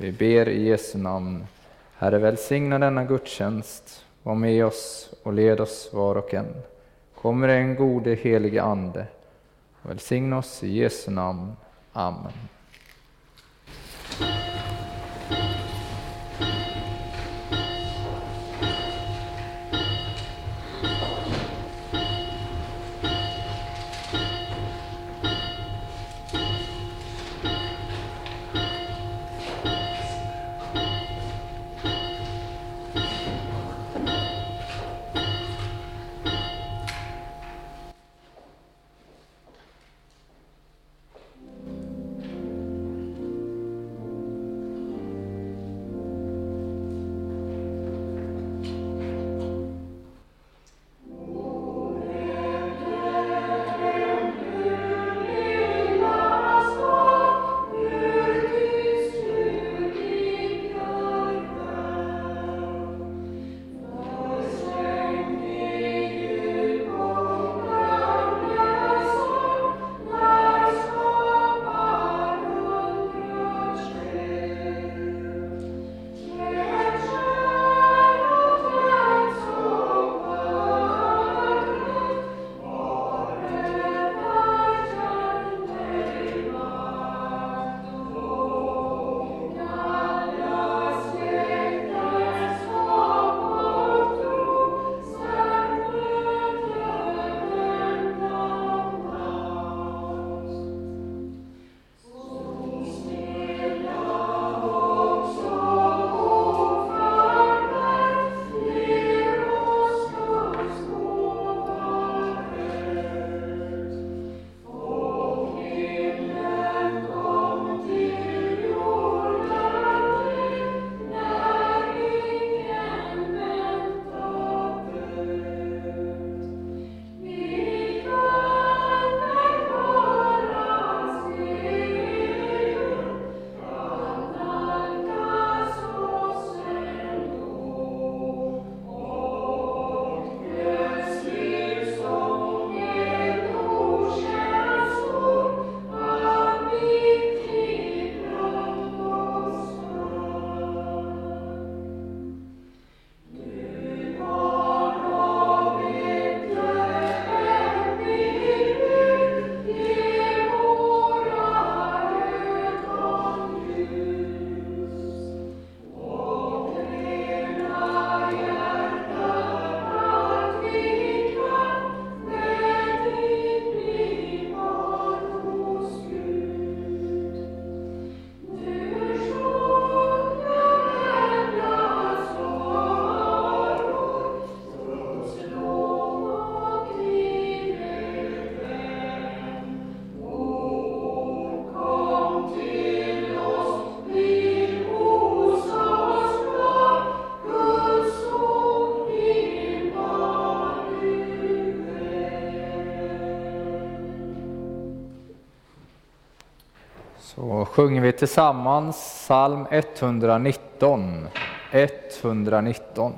Vi ber i Jesu namn. Herre, välsigna denna gudstjänst. Var med oss och led oss var och en. Kommer en gode helige Ande. Välsigna oss i Jesu namn. Amen. Sjunger vi tillsammans psalm 119. 119.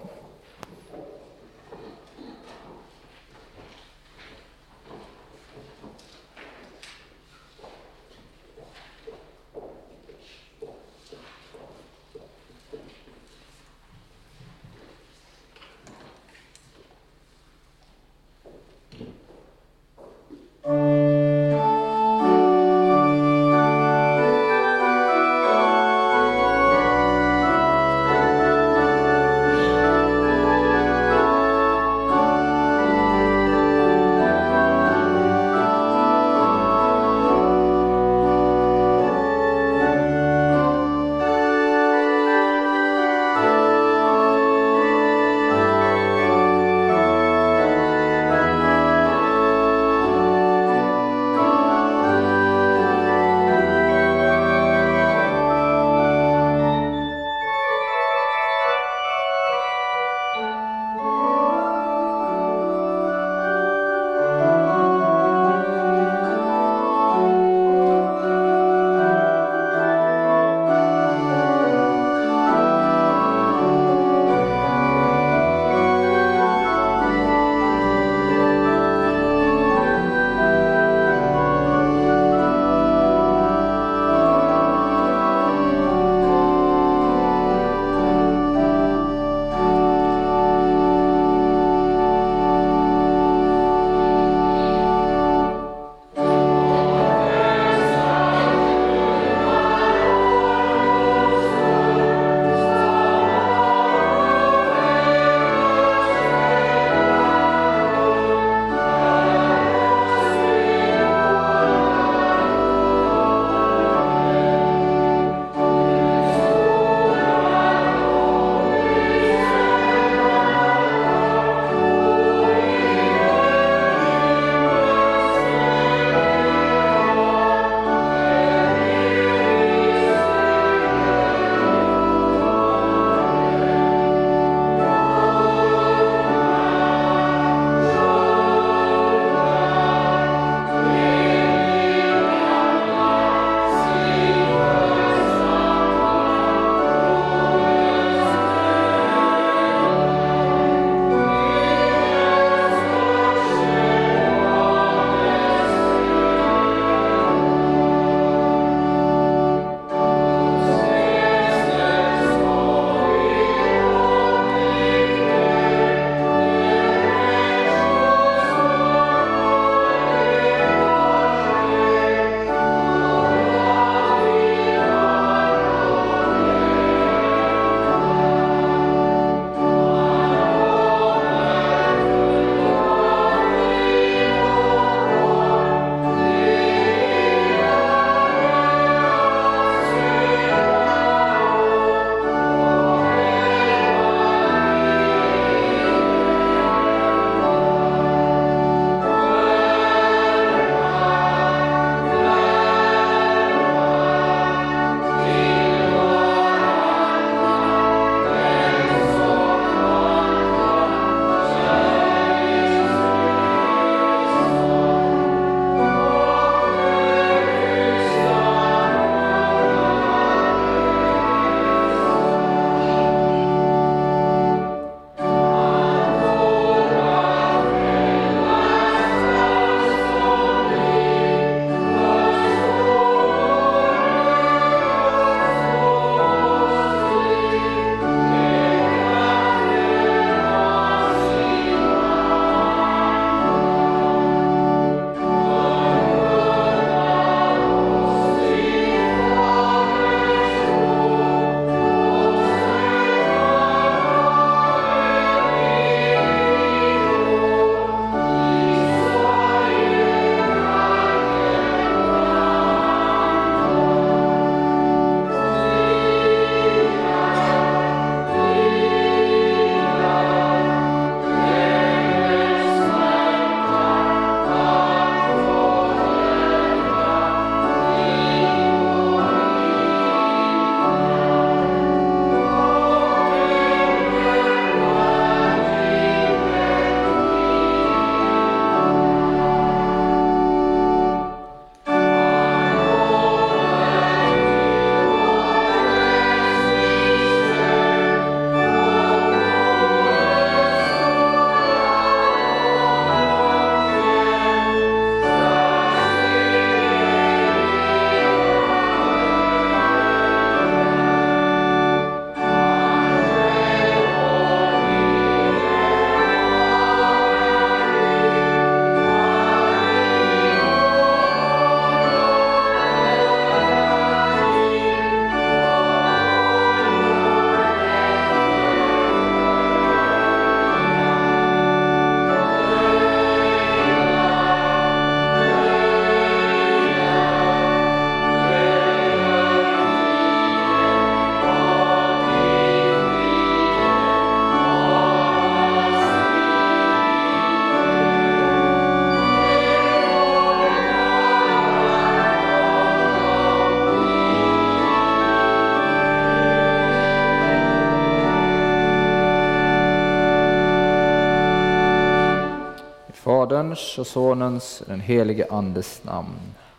Faderns och Sonens och den helige Andes namn.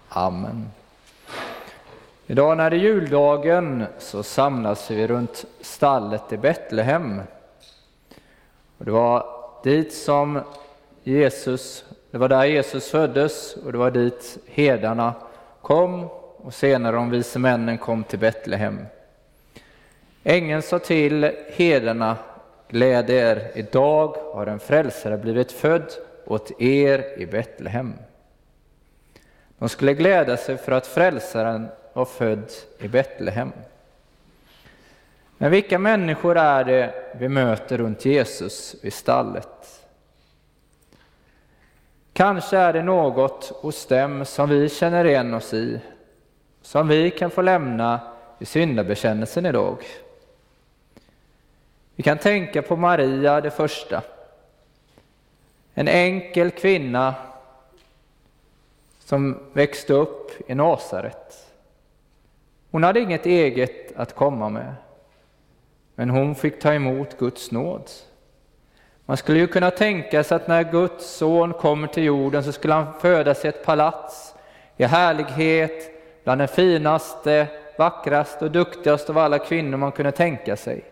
Amen. Idag när det är juldagen så samlas vi runt stallet i Betlehem. Och det var dit som Jesus, det var där Jesus föddes och det var dit hedarna kom och senare de vise männen kom till Betlehem. Ängeln sa till hedarna, gläd er, idag har en frälsare blivit född åt er i Betlehem. De skulle glädja sig för att frälsaren var född i Betlehem. Men vilka människor är det vi möter runt Jesus vid stallet? Kanske är det något hos dem som vi känner igen oss i, som vi kan få lämna i syndabekännelsen idag. Vi kan tänka på Maria det första. En enkel kvinna som växte upp i Nasaret. Hon hade inget eget att komma med, men hon fick ta emot Guds nåd. Man skulle ju kunna tänka sig att när Guds son kommer till jorden så skulle han födas i ett palats i härlighet, bland den finaste, vackraste och duktigaste av alla kvinnor man kunde tänka sig.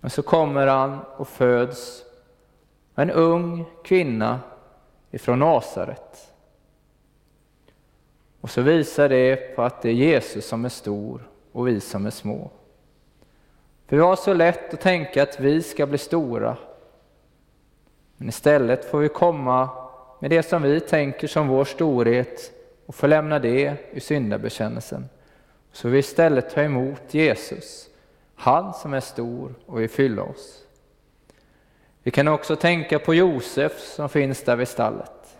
Men så kommer han och föds en ung kvinna ifrån Nasaret. Och så visar det på att det är Jesus som är stor och vi som är små. För vi har så lätt att tänka att vi ska bli stora. Men istället får vi komma med det som vi tänker som vår storhet och få lämna det i syndabekännelsen. Så vi istället tar emot Jesus, han som är stor och vill fylla oss. Vi kan också tänka på Josef som finns där vid stallet.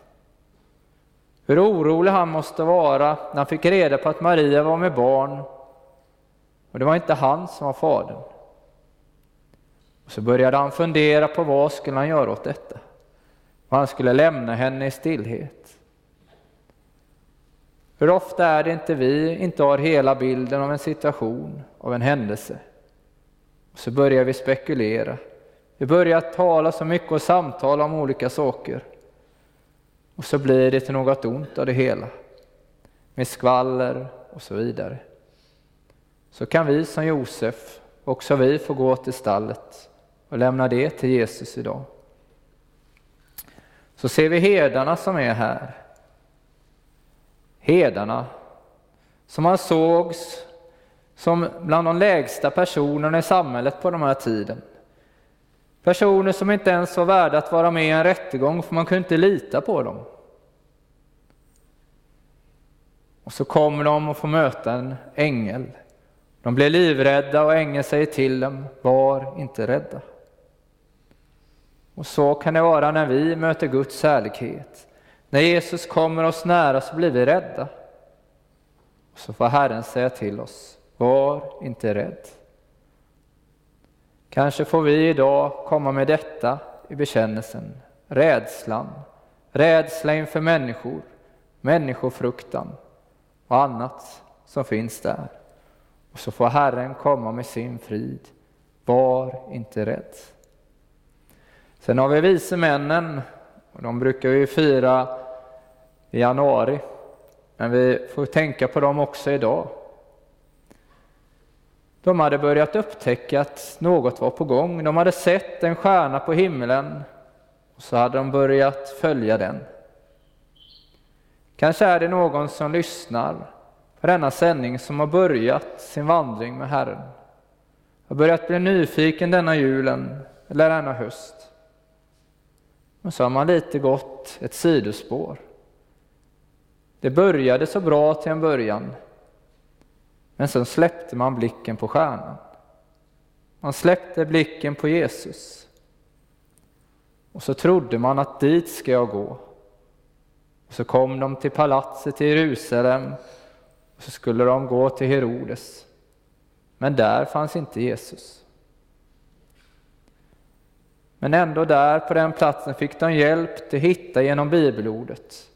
Hur orolig han måste vara när han fick reda på att Maria var med barn och det var inte han som var fadern. Och så började han fundera på vad skulle han göra åt detta. Och han skulle lämna henne i stillhet. Hur ofta är det inte vi inte har hela bilden av en situation, av en händelse? Och så börjar vi spekulera. Vi börjar tala så mycket och samtala om olika saker. Och så blir det till något ont av det hela, med skvaller och så vidare. Så kan vi som Josef, också vi få gå till stallet och lämna det till Jesus idag. Så ser vi herdarna som är här. Herdarna som man sågs som bland de lägsta personerna i samhället på den här tiden. Personer som inte ens var värda att vara med i en rättegång för man kunde inte lita på dem. Och så kommer de och får möta en ängel. De blir livrädda och ängeln säger till dem, var inte rädda. Och så kan det vara när vi möter Guds härlighet. När Jesus kommer oss nära så blir vi rädda. Och så får Herren säga till oss, var inte rädd. Kanske får vi idag komma med detta i bekännelsen, rädslan, rädsla inför människor, människofruktan och annat som finns där. Och så får Herren komma med sin frid. Var inte rädd. Sen har vi vise männen, och de brukar vi fira i januari. Men vi får tänka på dem också idag. De hade börjat upptäcka att något var på gång. De hade sett en stjärna på himlen och så hade de börjat följa den. Kanske är det någon som lyssnar på denna sändning som har börjat sin vandring med Herren. Har börjat bli nyfiken denna julen eller denna höst. Men så har man lite gått ett sidospår. Det började så bra till en början, men sen släppte man blicken på stjärnan. Man släppte blicken på Jesus. Och så trodde man att dit ska jag gå. Och så kom de till palatset i Jerusalem och så skulle de gå till Herodes. Men där fanns inte Jesus. Men ändå där på den platsen fick de hjälp till att hitta genom bibelordet.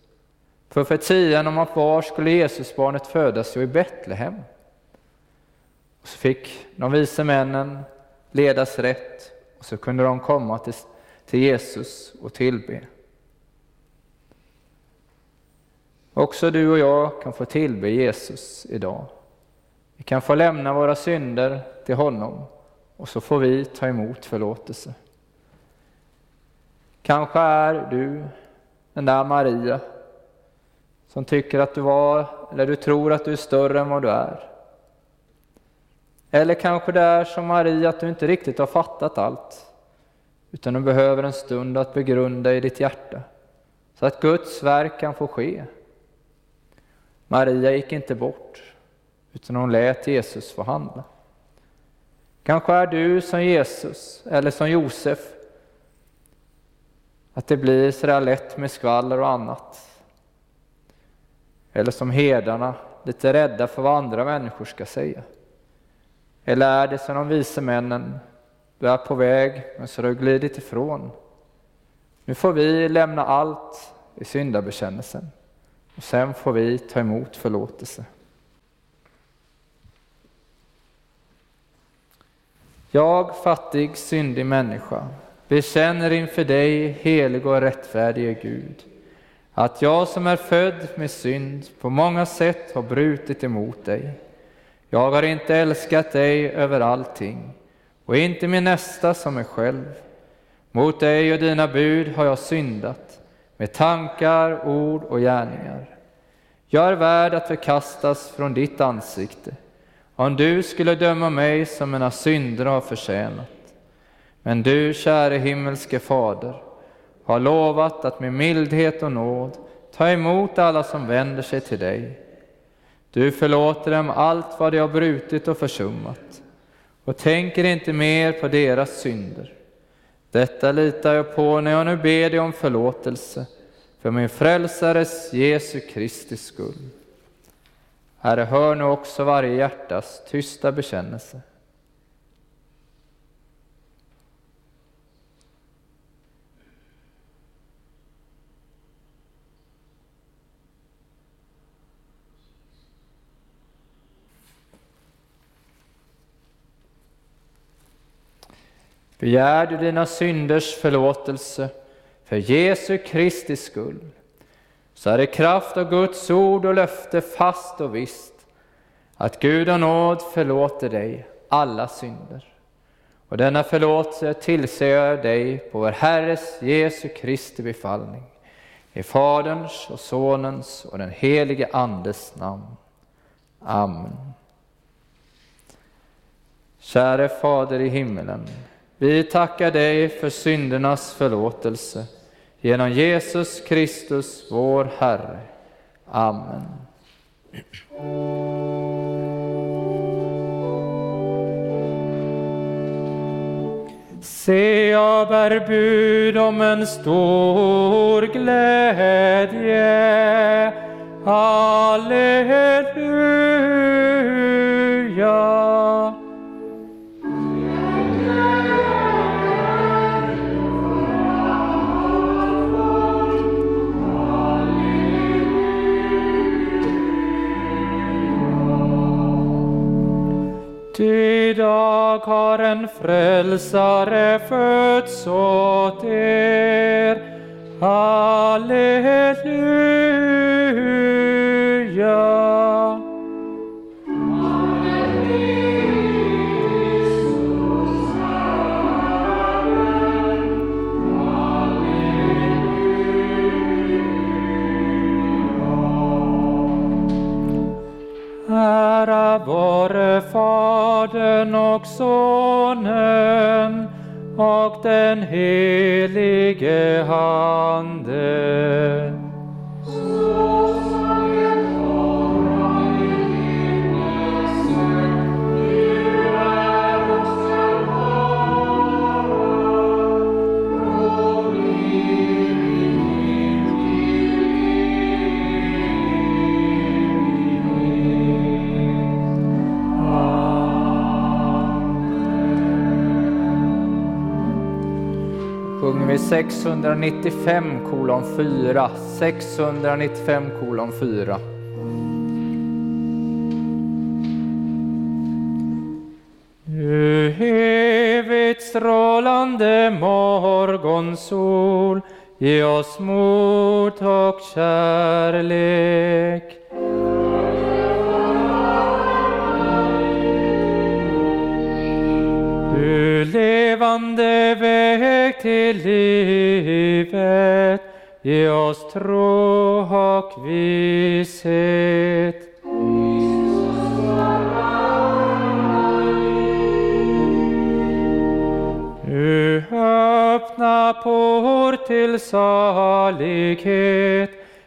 För profetian om att var skulle Jesusbarnet födas? Jo, i Betlehem. Och så fick de vise männen ledas rätt och så kunde de komma till, till Jesus och tillbe. Också du och jag kan få tillbe Jesus idag. Vi kan få lämna våra synder till honom och så får vi ta emot förlåtelse. Kanske är du den där Maria som tycker att du var, eller du tror att du är större än vad du är. Eller kanske det är som Maria, att du inte riktigt har fattat allt, utan du behöver en stund att begrunda i ditt hjärta, så att Guds verk kan få ske. Maria gick inte bort, utan hon lät Jesus få handla. Kanske är du som Jesus, eller som Josef, att det blir så där lätt med skvaller och annat. Eller som herdarna, lite rädda för vad andra människor ska säga. Eller är det som de vise männen, du är på väg men så har du glidit ifrån. Nu får vi lämna allt i syndabekännelsen och sen får vi ta emot förlåtelse. Jag, fattig, syndig människa, bekänner inför dig, helig och rättfärdige Gud, att jag som är född med synd på många sätt har brutit emot dig. Jag har inte älskat dig över allting och inte min nästa som mig själv. Mot dig och dina bud har jag syndat med tankar, ord och gärningar. Jag är värd att förkastas från ditt ansikte om du skulle döma mig som mina synder har förtjänat. Men du, käre himmelske Fader, har lovat att med mildhet och nåd ta emot alla som vänder sig till dig. Du förlåter dem allt vad de har brutit och försummat och tänker inte mer på deras synder. Detta litar jag på när jag nu ber dig om förlåtelse för min frälsares Jesu Kristi skull. Herre, hör nu också varje hjärtas tysta bekännelse. Begär du dina synders förlåtelse för Jesu Kristi skull, så är det kraft av Guds ord och löfte fast och visst, att Gud av nåd förlåter dig alla synder. Och denna förlåtelse tillser jag dig på vår Herres Jesu Kristi befallning, i Faderns och Sonens och den helige Andes namn. Amen. Käre Fader i himmelen, vi tackar dig för syndernas förlåtelse genom Jesus Kristus, vår Herre. Amen. Se, jag bär bud om en stor glädje. Halleluja. Har en frälsare fötts åt er. Halleluja. Ära vare Fadern och Sonen och den helige Ande. Är 695 kolon 4. 695 kolon 4. Du evigt strålande morgonsol, ge oss mod och kärlek. Levande väg till livet, ge oss tro och visshet. Du öppna port till salighet,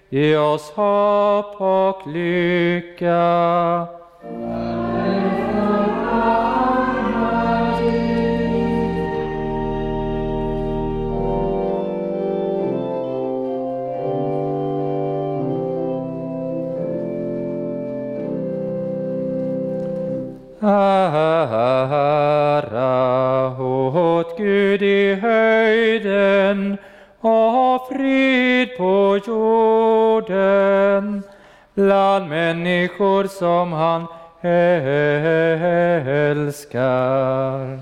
ge oss hopp och lycka. Ära åt Gud i höjden och frid på jorden bland människor som han älskar.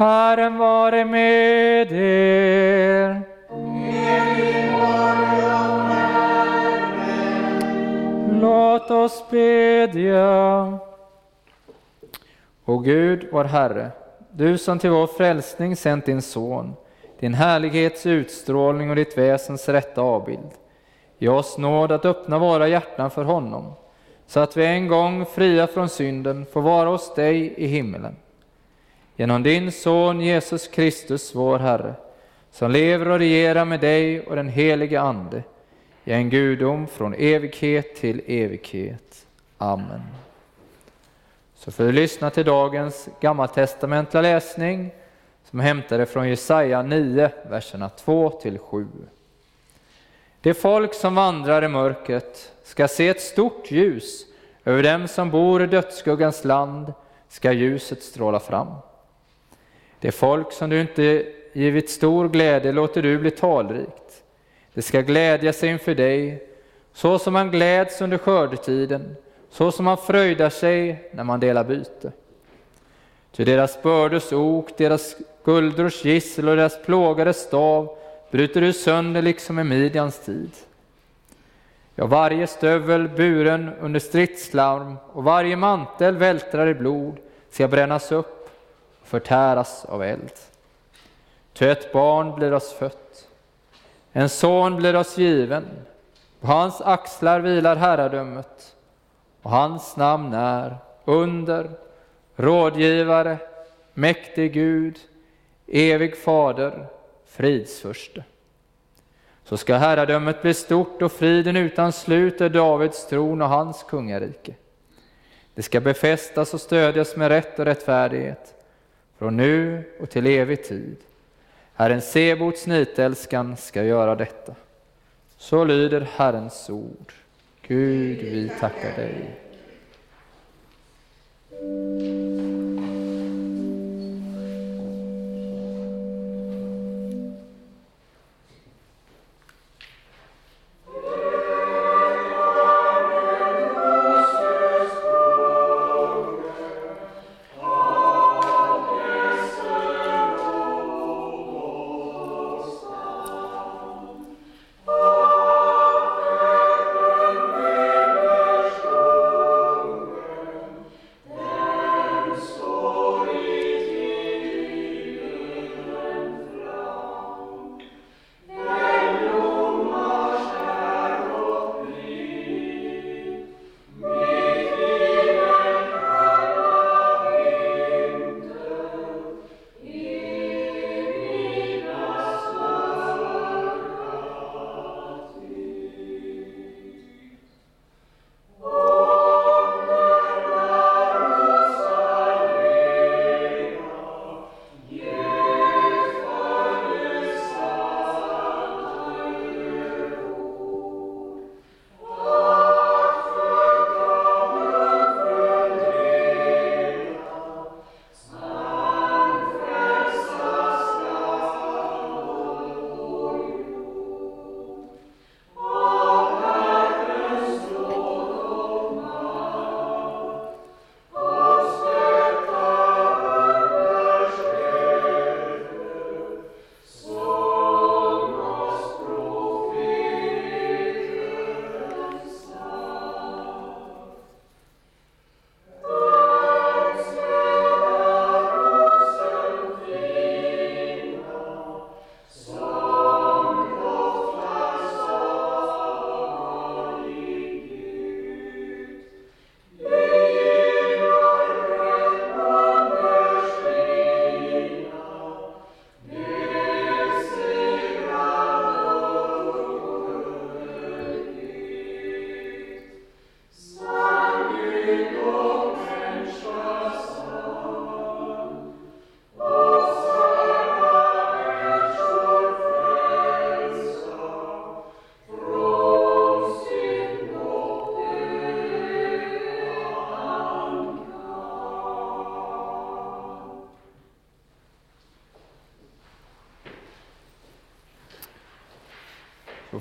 Herren vare med er. Låt oss bedja. O Gud, vår Herre, du som till vår frälsning sänt din Son, din härlighets utstrålning och ditt väsens rätta avbild. Ge oss nåd att öppna våra hjärtan för honom, så att vi en gång, fria från synden, får vara hos dig i himmelen. Genom din Son Jesus Kristus, vår Herre, som lever och regerar med dig och den helige Ande, i en gudom från evighet till evighet. Amen. Så får du lyssna till dagens gammaltestamentliga läsning som är hämtade från Jesaja 9, verserna 2 till 7. Det folk som vandrar i mörkret ska se ett stort ljus, över dem som bor i dödsskuggans land ska ljuset stråla fram. Det folk som du inte givit stor glädje låter du bli talrikt. Det ska glädja sig inför dig, så som man gläds under skördetiden, så som man fröjdar sig när man delar byte. Ty deras bördors ok, deras guldrors gissel och deras plågade stav bryter du sönder liksom i Midjans tid. Ja, varje stövel buren under stridslarm och varje mantel vältrar i blod ska brännas upp förtäras av eld. Ty ett barn blir oss fött, en son blir oss given, på hans axlar vilar herradömet, och hans namn är under, rådgivare, mäktig Gud, evig fader, fridsförste. Så ska herradömet bli stort och friden utan slut är Davids tron och hans kungarike. Det ska befästas och stödjas med rätt och rättfärdighet från nu och till evig tid. Herren Sebots nitälskan ska göra detta. Så lyder Herrens ord. Gud, vi tackar dig.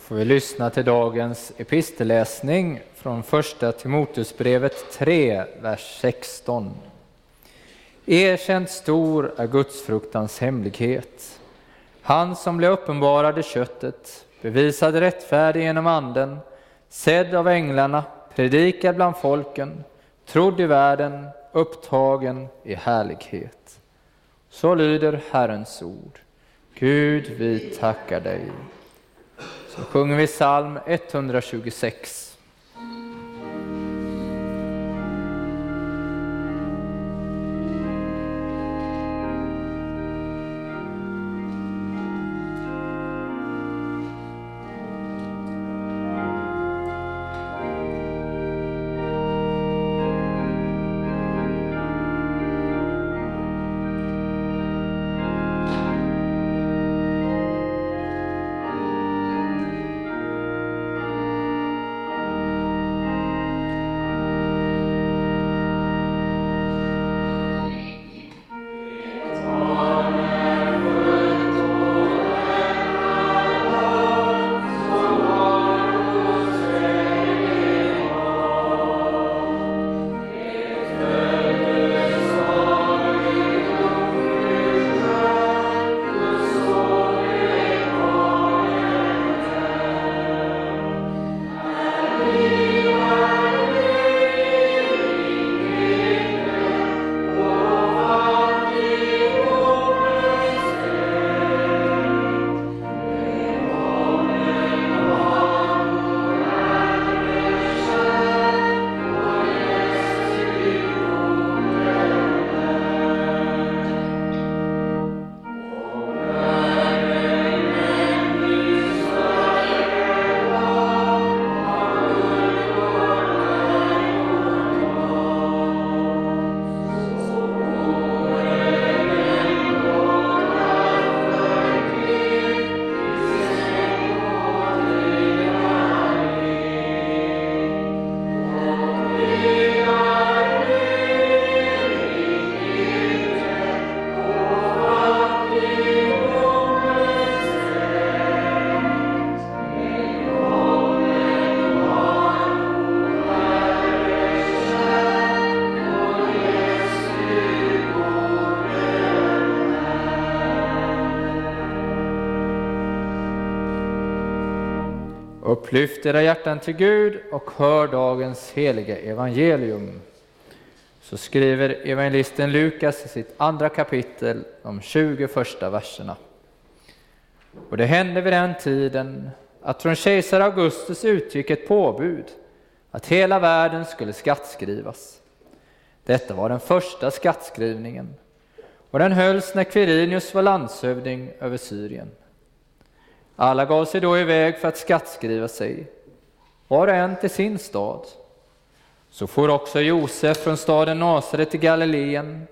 Får vi lyssna till dagens epistelläsning från första Timoteusbrevet 3, vers 16. Erkänt stor är gudsfruktans hemlighet. Han som blev uppenbarad i köttet, bevisad rättfärdig genom anden, sedd av änglarna, predikad bland folken, trodd i världen, upptagen i härlighet. Så lyder Herrens ord. Gud, vi tackar dig. Sjunger vi psalm 126. Upplyft era hjärtan till Gud och hör dagens heliga evangelium. Så skriver evangelisten Lukas i sitt andra kapitel, de 20 första verserna. Och det hände vid den tiden att från kejsar Augustus utgick ett påbud att hela världen skulle skattskrivas. Detta var den första skattskrivningen och den hölls när Quirinius var landshövding över Syrien. Alla gav sig då iväg för att skattskriva sig, var och en till sin stad. Så for också Josef från staden Nasaret till Galileen,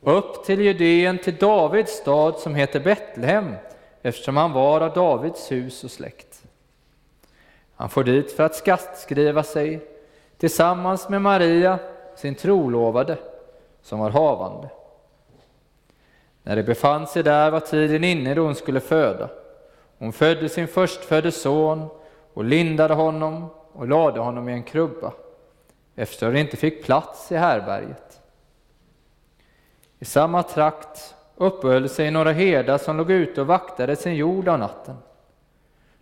upp till Judeen till Davids stad som heter Betlehem, eftersom han var av Davids hus och släkt. Han for dit för att skattskriva sig tillsammans med Maria, sin trolovade, som var havande. När de befann sig där var tiden inne då hon skulle föda. Hon födde sin förstfödde son och lindade honom och lade honom i en krubba, eftersom det inte fick plats i härberget. I samma trakt uppehöll sig några herdar som låg ute och vaktade sin jord av natten.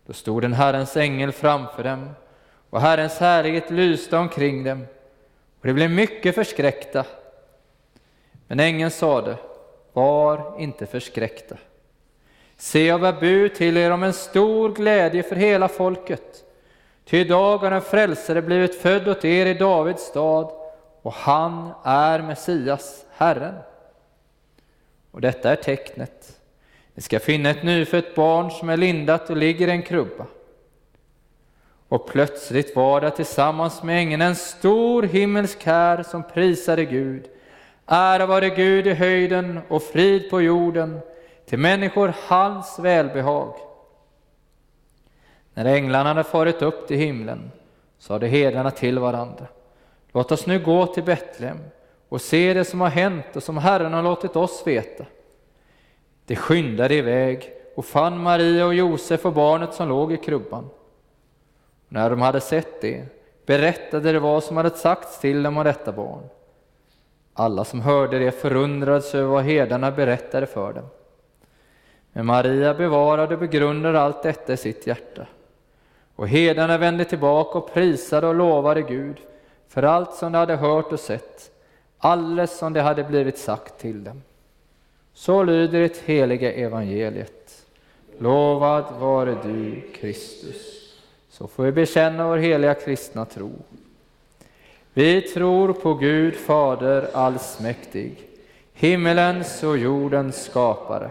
Då stod en Herrens ängel framför dem, och Herrens härlighet lyste omkring dem, och de blev mycket förskräckta. Men ängeln sade, var inte förskräckta. Se, jag bär bud till er om en stor glädje för hela folket. Ty idag har en frälsare blivit född åt er i Davids stad, och han är Messias, Herren. Och detta är tecknet. Ni ska finna ett nyfött barn som är lindat och ligger i en krubba. Och plötsligt var det tillsammans med ängeln en stor himmelsk här som prisade Gud. Ära vare Gud i höjden och frid på jorden till människor hans välbehag. När änglarna hade farit upp till himlen sade herdarna till varandra. Låt oss nu gå till Betlehem och se det som har hänt och som Herren har låtit oss veta. De skyndade iväg och fann Maria och Josef och barnet som låg i krubban. När de hade sett det berättade de vad som hade sagts till dem om detta barn. Alla som hörde det förundrades över vad herdarna berättade för dem. Men Maria bevarade och begrundade allt detta i sitt hjärta. Och herdarna vände tillbaka och prisade och lovade Gud för allt som de hade hört och sett, alldeles som det hade blivit sagt till dem. Så lyder det heliga evangeliet. Lovad vare du, Kristus. Så får vi bekänna vår heliga kristna tro. Vi tror på Gud Fader allsmäktig, himmelens och jordens skapare.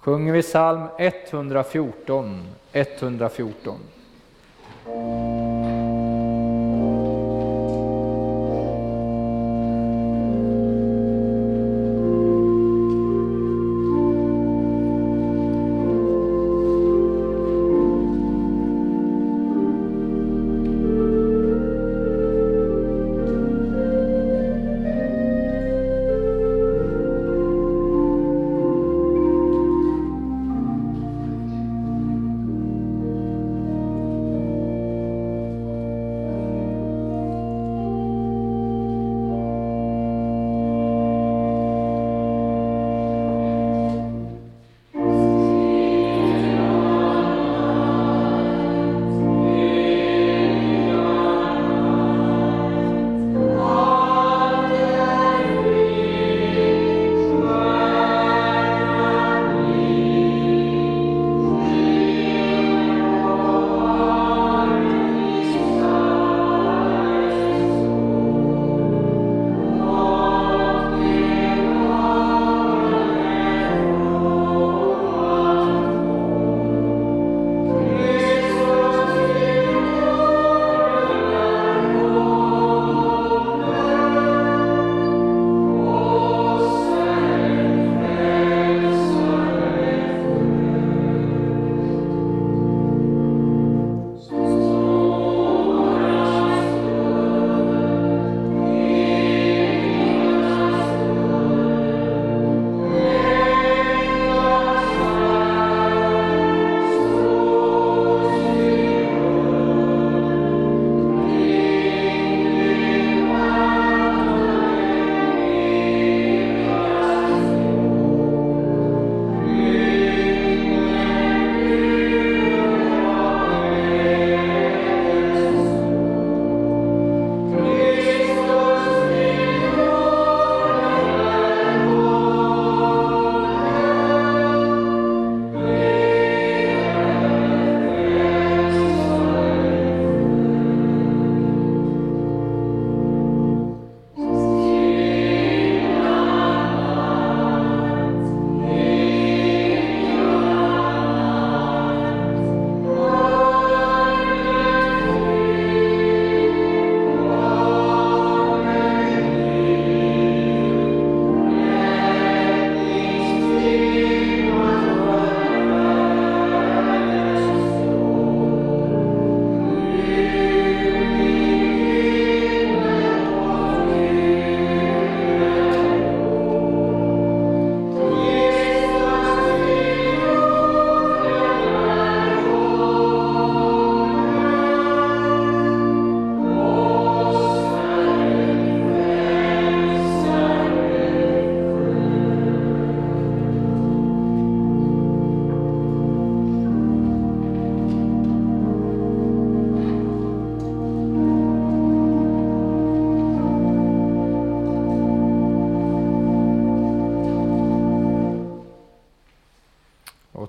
Sjunger vi psalm 114, 114.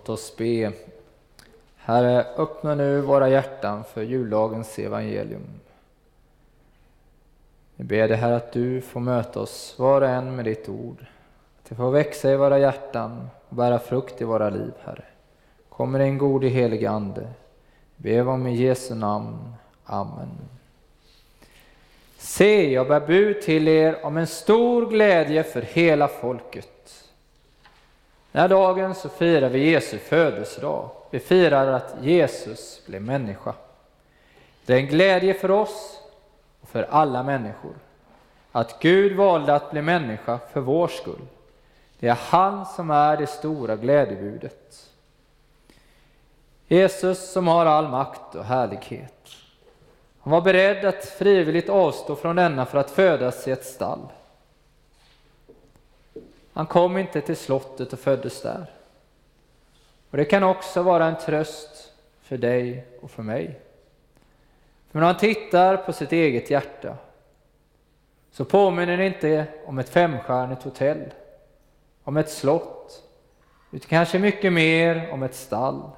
Låt oss be. Herre, öppna nu våra hjärtan för jullagens evangelium. Vi ber dig Herre att du får möta oss var och en med ditt ord. Att det får växa i våra hjärtan och bära frukt i våra liv, Herre. Kommer en god i helig Ande. Ber om i Jesu namn. Amen. Se, jag bär bud till er om en stor glädje för hela folket. Den här dagen så firar vi Jesu födelsedag. Vi firar att Jesus blev människa. Det är en glädje för oss och för alla människor. Att Gud valde att bli människa för vår skull. Det är han som är det stora glädjebudet. Jesus som har all makt och härlighet. Han var beredd att frivilligt avstå från denna för att födas i ett stall. Han kom inte till slottet och föddes där. Och Det kan också vara en tröst för dig och för mig. För när han tittar på sitt eget hjärta så påminner det inte om ett femstjärnigt hotell, om ett slott, utan kanske mycket mer om ett stall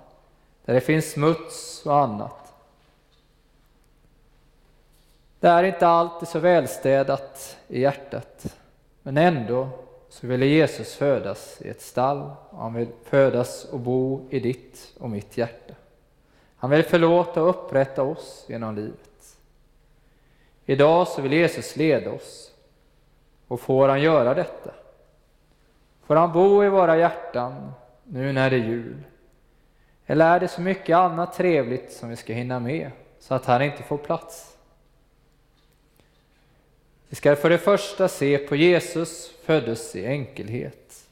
där det finns smuts och annat. Det är inte alltid så välstädat i hjärtat, men ändå så ville Jesus födas i ett stall och han vill födas och bo i ditt och mitt hjärta. Han vill förlåta och upprätta oss genom livet. Idag så vill Jesus leda oss och får han göra detta? Får han bo i våra hjärtan nu när det är jul? Eller är det så mycket annat trevligt som vi ska hinna med så att han inte får plats? Vi ska för det första se på Jesus föddes i enkelhet.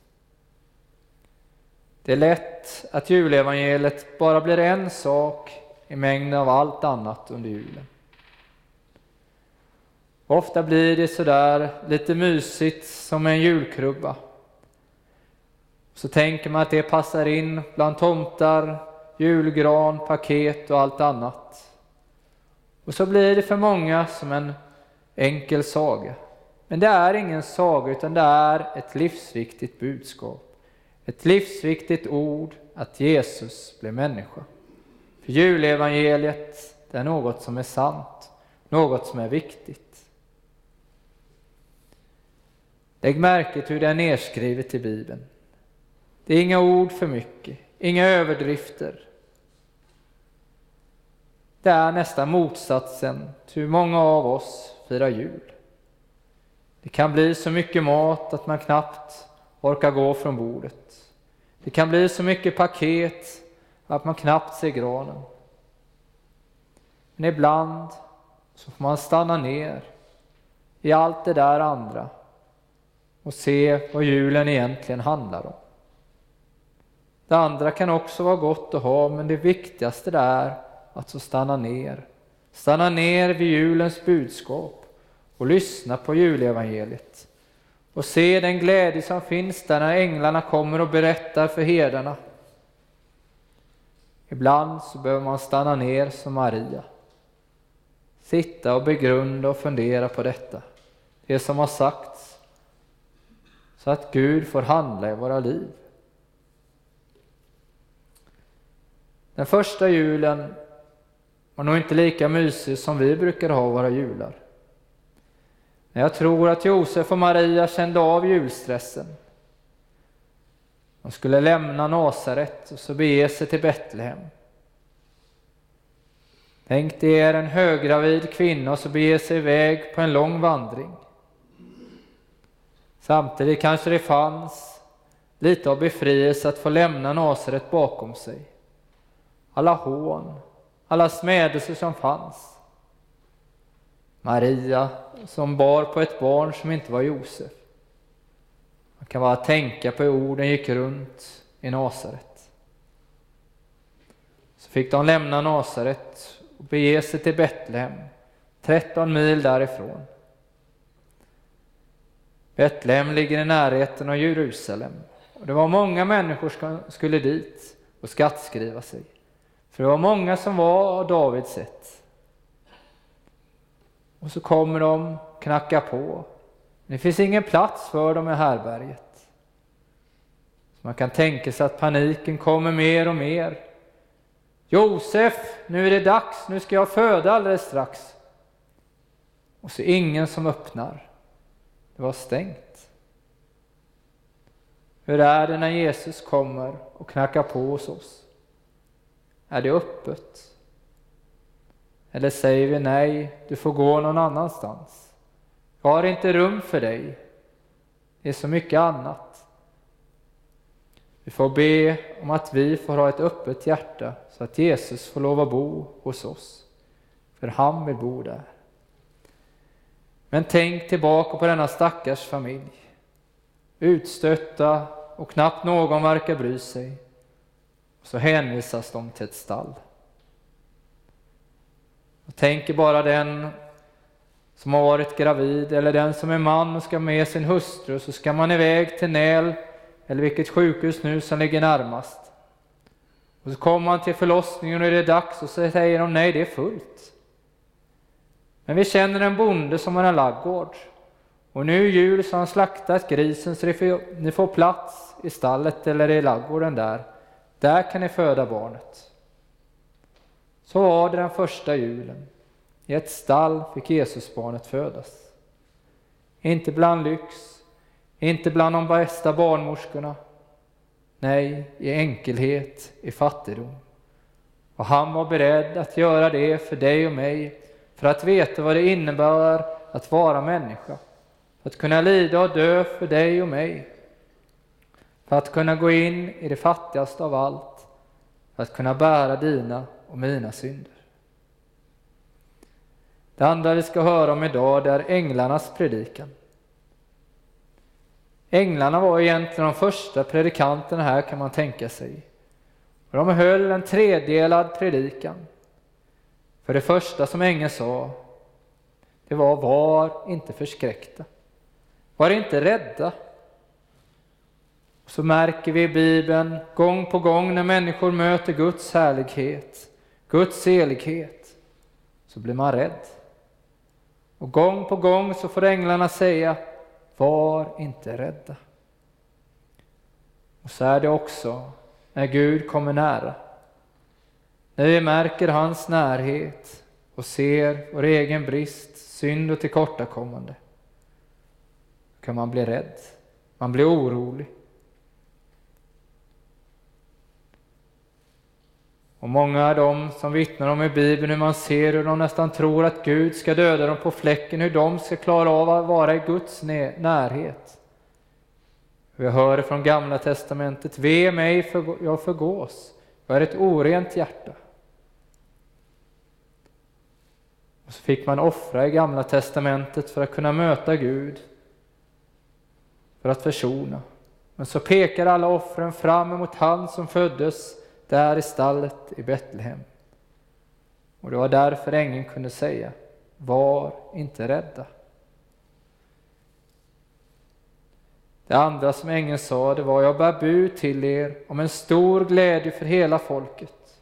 Det är lätt att julevangeliet bara blir en sak i mängden av allt annat under julen. Ofta blir det sådär lite mysigt som en julkrubba. Så tänker man att det passar in bland tomtar, julgran, paket och allt annat. Och så blir det för många som en enkel saga. Men det är ingen saga utan det är ett livsviktigt budskap. Ett livsviktigt ord att Jesus blev människa. För julevangeliet det är något som är sant, något som är viktigt. Lägg märke till hur det är nedskrivet i Bibeln. Det är inga ord för mycket, inga överdrifter. Det är nästan motsatsen till hur många av oss fira jul. Det kan bli så mycket mat att man knappt orkar gå från bordet. Det kan bli så mycket paket att man knappt ser granen. Men ibland så får man stanna ner i allt det där andra och se vad julen egentligen handlar om. Det andra kan också vara gott att ha, men det viktigaste är att så stanna ner. Stanna ner vid julens budskap och lyssna på julevangeliet och se den glädje som finns där när änglarna kommer och berättar för herdarna. Ibland så behöver man stanna ner som Maria. Sitta och begrunda och fundera på detta, det som har sagts, så att Gud får handla i våra liv. Den första julen var nog inte lika mysig som vi brukar ha våra jular. Men jag tror att Josef och Maria kände av julstressen. De skulle lämna Nasaret och så bege sig till Betlehem. Tänk er en höggravid kvinna och så bege sig iväg på en lång vandring. Samtidigt kanske det fanns lite av befrielse att få lämna Nasaret bakom sig. Alla hån, alla smädelser som fanns. Maria som bar på ett barn som inte var Josef. Man kan bara tänka på hur orden gick runt i Nasaret. Så fick de lämna Nasaret och bege sig till Betlehem, 13 mil därifrån. Betlehem ligger i närheten av Jerusalem och det var många människor som skulle dit och skattskriva sig. För det var många som var av Davids ett. Och så kommer de, knackar på. Det finns ingen plats för dem i härberget. man kan tänka sig att paniken kommer mer och mer. Josef, nu är det dags, nu ska jag föda alldeles strax. Och så ingen som öppnar. Det var stängt. Hur är det när Jesus kommer och knackar på hos oss? Är det öppet? Eller säger vi nej, du får gå någon annanstans. Jag har inte rum för dig. Det är så mycket annat. Vi får be om att vi får ha ett öppet hjärta så att Jesus får lov att bo hos oss. För han vill bo där. Men tänk tillbaka på denna stackars familj. Utstötta och knappt någon verkar bry sig. Så hänvisas de till ett stall. Jag tänker bara den som har varit gravid eller den som är man och ska med sin hustru så ska man iväg till Näl eller vilket sjukhus nu som ligger närmast. Och så kommer man till förlossningen och det är dags och så säger de nej, det är fullt. Men vi känner en bonde som har en laggård och nu i jul så har han slaktat grisen så ni får plats i stallet eller i laggården där. Där kan ni föda barnet. Så var det den första julen. I ett stall fick Jesusbarnet födas. Inte bland lyx, inte bland de bästa barnmorskorna. Nej, i enkelhet, i fattigdom. Och han var beredd att göra det för dig och mig, för att veta vad det innebär att vara människa. För att kunna lida och dö för dig och mig. För att kunna gå in i det fattigaste av allt. För att kunna bära dina och mina synder. Det andra vi ska höra om idag det är änglarnas predikan. Änglarna var egentligen de första predikanterna här kan man tänka sig. Och de höll en tredelad predikan. För det första som ängeln sa, det var var inte förskräckta. Var inte rädda. Och så märker vi i Bibeln gång på gång när människor möter Guds härlighet, Guds helighet, så blir man rädd. Och gång på gång så får änglarna säga var inte rädda. Och så är det också när Gud kommer nära. När vi märker hans närhet och ser vår egen brist, synd och tillkortakommande. Då kan man bli rädd, man blir orolig. Och många är de som vittnar om i Bibeln hur man ser hur de nästan tror att Gud ska döda dem på fläcken, hur de ska klara av att vara i Guds närhet. Vi hör från Gamla Testamentet, ve mig, för jag förgås, jag är ett orent hjärta. Och så fick man offra i Gamla Testamentet för att kunna möta Gud, för att försona. Men så pekar alla offren fram emot han som föddes där i stallet i Betlehem. Och det var därför ängeln kunde säga, var inte rädda. Det andra som ängeln sa, det var, jag bär bud till er om en stor glädje för hela folket.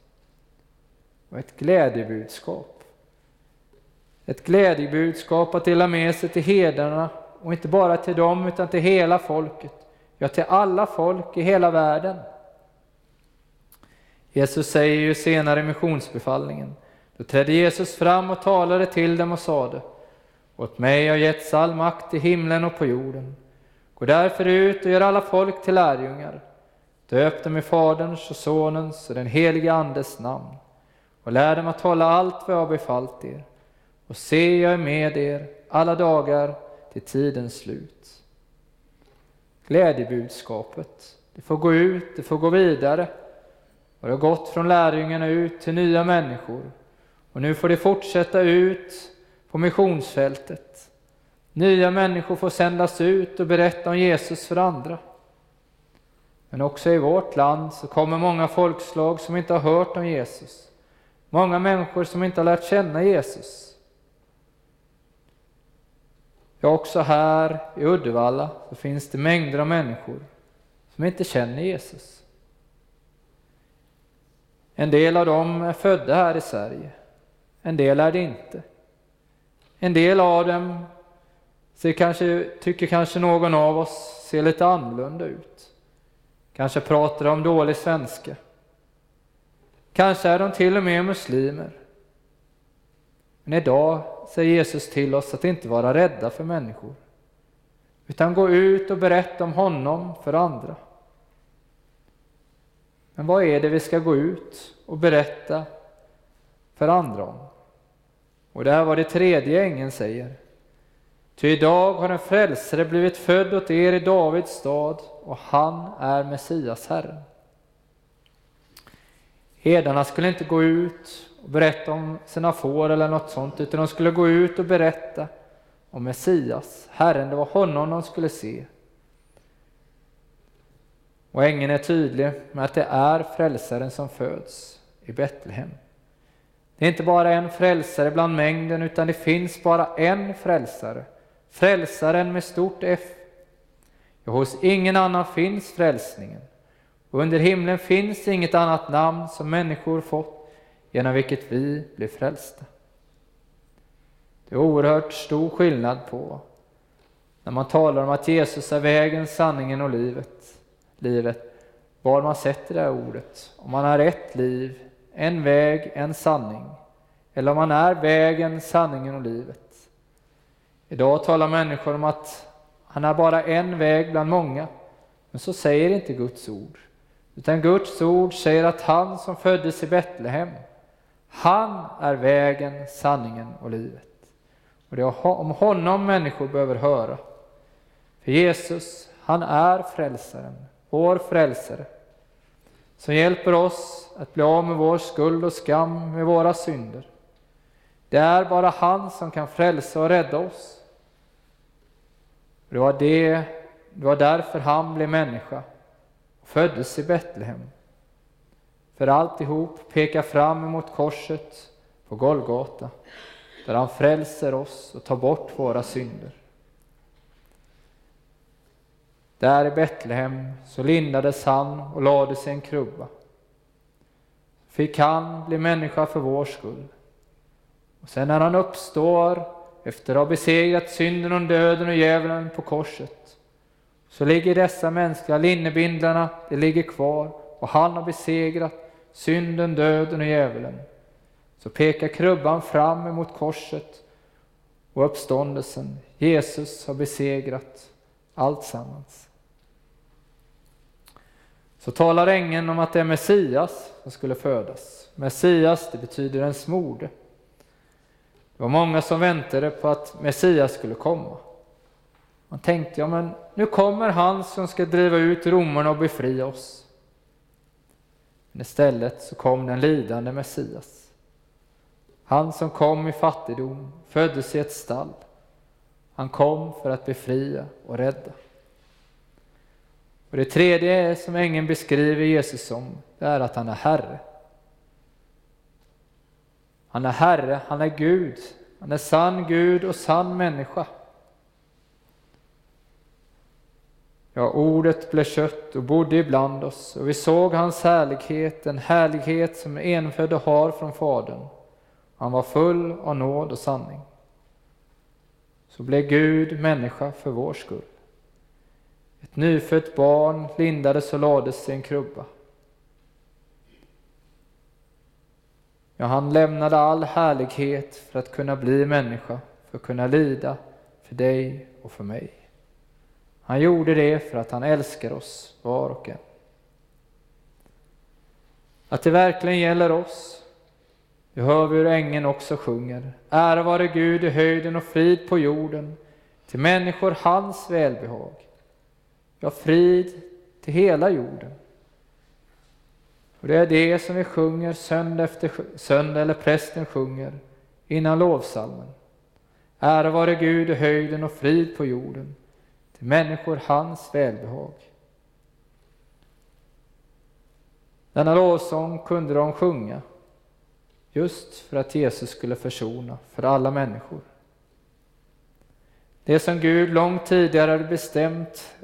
Och ett glädjebudskap. Ett glädjebudskap att dela med sig till hedarna och inte bara till dem utan till hela folket. Ja, till alla folk i hela världen. Jesus säger ju senare i missionsbefallningen, då trädde Jesus fram och talade till dem och sade, åt mig har getts all makt i himlen och på jorden. Gå därför ut och gör alla folk till lärjungar. Döp dem i Faderns och Sonens och den helige Andes namn och lär dem att hålla allt vad jag har befallt er. Och se, jag är med er alla dagar till tidens slut. Glädjebudskapet, det får gå ut, det får gå vidare har det har gått från lärjungarna ut till nya människor. Och nu får det fortsätta ut på missionsfältet. Nya människor får sändas ut och berätta om Jesus för andra. Men också i vårt land så kommer många folkslag som inte har hört om Jesus. Många människor som inte har lärt känna Jesus. Ja, också här i Uddevalla så finns det mängder av människor som inte känner Jesus. En del av dem är födda här i Sverige, en del är det inte. En del av dem ser kanske, tycker kanske någon av oss ser lite annorlunda ut. Kanske pratar de dålig svenska. Kanske är de till och med muslimer. Men idag säger Jesus till oss att inte vara rädda för människor, utan gå ut och berätta om honom för andra. Men vad är det vi ska gå ut och berätta för andra om? Och det här var det tredje ängeln säger. Ty idag har en frälsare blivit född åt er i Davids stad och han är Messias Herren. Herdarna skulle inte gå ut och berätta om sina får eller något sånt, utan de skulle gå ut och berätta om Messias, Herren, det var honom de skulle se. Och ängeln är tydlig med att det är frälsaren som föds i Betlehem. Det är inte bara en frälsare bland mängden, utan det finns bara en frälsare. Frälsaren med stort F. Ja, hos ingen annan finns frälsningen. Och under himlen finns inget annat namn som människor fått genom vilket vi blir frälsta. Det är oerhört stor skillnad på när man talar om att Jesus är vägen, sanningen och livet, livet var man sätter det här ordet. Om man har ett liv, en väg, en sanning. Eller om man är vägen, sanningen och livet. Idag talar människor om att han är bara en väg bland många. Men så säger inte Guds ord. Utan Guds ord säger att han som föddes i Betlehem, han är vägen, sanningen och livet. Och det är om honom människor behöver höra. För Jesus, han är frälsaren, vår frälsare, som hjälper oss att bli av med vår skuld och skam, med våra synder. Det är bara han som kan frälsa och rädda oss. Det var, det, det var därför han blev människa och föddes i Betlehem. För alltihop pekar fram emot korset på Golgata, där han frälser oss och tar bort våra synder. Där i Betlehem så lindades han och lades i en krubba. Fick han bli människa för vår skull. Och sen när han uppstår efter att ha besegrat synden och döden och djävulen på korset, så ligger dessa mänskliga linnebindlarna, de ligger kvar och han har besegrat synden, döden och djävulen. Så pekar krubban fram emot korset och uppståndelsen. Jesus har besegrat allt sammans. Så talar ängeln om att det är Messias som skulle födas. Messias, det betyder en smorde. Det var många som väntade på att Messias skulle komma. Man tänkte, ja men nu kommer han som ska driva ut romarna och befria oss. Men istället så kom den lidande Messias. Han som kom i fattigdom, föddes i ett stall. Han kom för att befria och rädda. Och Det tredje som ängeln beskriver Jesus som, det är att han är Herre. Han är Herre, han är Gud, han är sann Gud och sann människa. Ja, ordet blev kött och bodde ibland oss och vi såg hans härlighet, en härlighet som enfödde har från Fadern. Han var full av nåd och sanning. Så blev Gud människa för vår skull. Ett nyfött barn lindades och lades i en krubba. Ja, han lämnade all härlighet för att kunna bli människa, för att kunna lida för dig och för mig. Han gjorde det för att han älskar oss var och en. Att det verkligen gäller oss, det hör vi hur ängeln också sjunger. Ära vare Gud i höjden och frid på jorden, till människor hans välbehag. Ja, frid till hela jorden. Och det är det som vi sjunger söndag efter söndag, eller prästen sjunger innan lovsalmen. Ära vare Gud i höjden och frid på jorden, till människor hans välbehag. Denna lovsång kunde de sjunga just för att Jesus skulle försona för alla människor. Det som Gud långt tidigare hade bestämt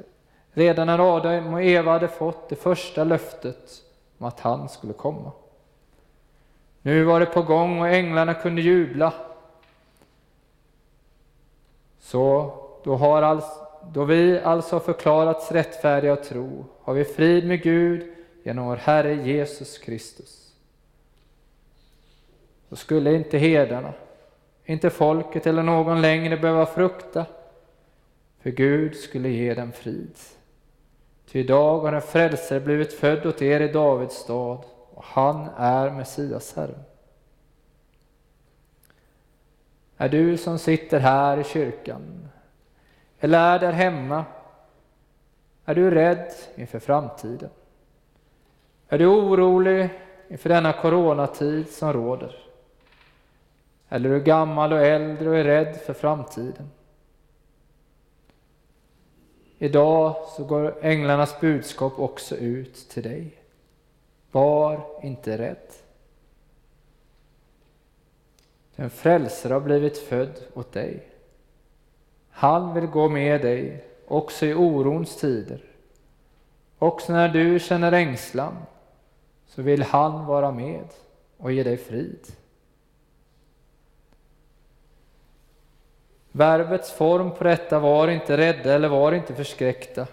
redan när Adam och Eva hade fått det första löftet om att han skulle komma. Nu var det på gång och änglarna kunde jubla. Så då har då vi alltså har förklarats rättfärdiga och tro har vi frid med Gud genom vår Herre Jesus Kristus. Så skulle inte herdarna, inte folket eller någon längre behöva frukta, för Gud skulle ge dem frid. Ty idag har en frälsare blivit född åt er i Davids stad, och han är Messias Herren. Är du som sitter här i kyrkan, eller är där hemma, är du rädd inför framtiden? Är du orolig inför denna coronatid som råder? Eller är gammal och äldre och är rädd för framtiden? Idag så går änglarnas budskap också ut till dig. Var inte rädd. En frälsare har blivit född åt dig. Han vill gå med dig också i orons tider. Också när du känner ängslan så vill han vara med och ge dig frid. Verbets form på detta var inte rädda eller var inte förskräckta.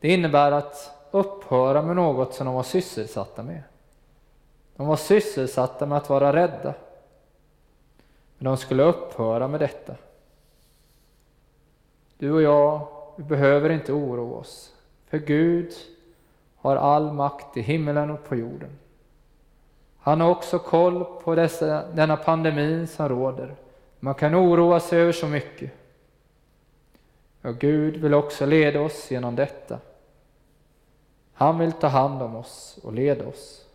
Det innebär att upphöra med något som de var sysselsatta med. De var sysselsatta med att vara rädda. Men de skulle upphöra med detta. Du och jag, vi behöver inte oroa oss, för Gud har all makt i himmelen och på jorden. Han har också koll på dessa, denna pandemi som råder. Man kan oroa sig över så mycket. Och Gud vill också leda oss genom detta. Han vill ta hand om oss och leda oss.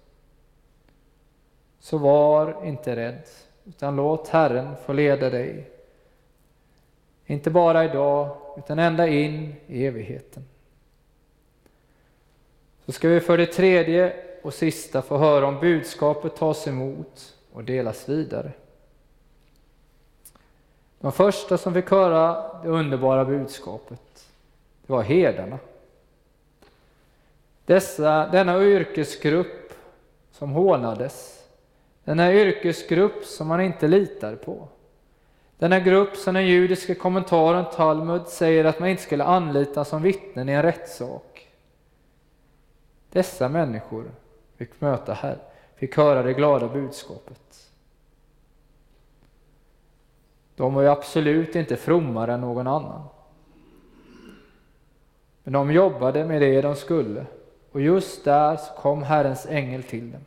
Så var inte rädd, utan låt Herren få leda dig. Inte bara idag, utan ända in i evigheten. Så ska vi för det tredje och sista få höra om budskapet tas emot och delas vidare. De första som fick höra det underbara budskapet, det var herdarna. Dessa, denna yrkesgrupp som hånades, denna yrkesgrupp som man inte litar på. Denna grupp som den judiska kommentaren Talmud säger att man inte skulle anlita som vittnen i en rättssak. Dessa människor fick möta här, fick höra det glada budskapet. De var ju absolut inte frommare än någon annan. Men de jobbade med det de skulle och just där så kom Herrens ängel till dem.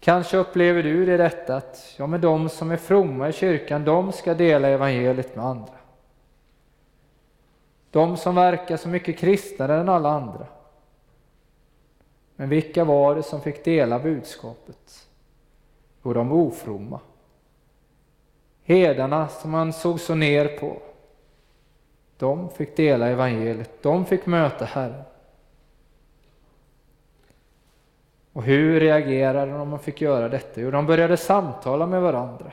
Kanske upplever du det detta att ja, men de som är fromma i kyrkan, de ska dela evangeliet med andra. De som verkar så mycket kristnare än alla andra. Men vilka var det som fick dela budskapet? Jo, de ofromma. Hedarna som han såg så ner på. De fick dela evangeliet, de fick möta Herren. Och hur reagerade de när man fick göra detta? Jo, de började samtala med varandra.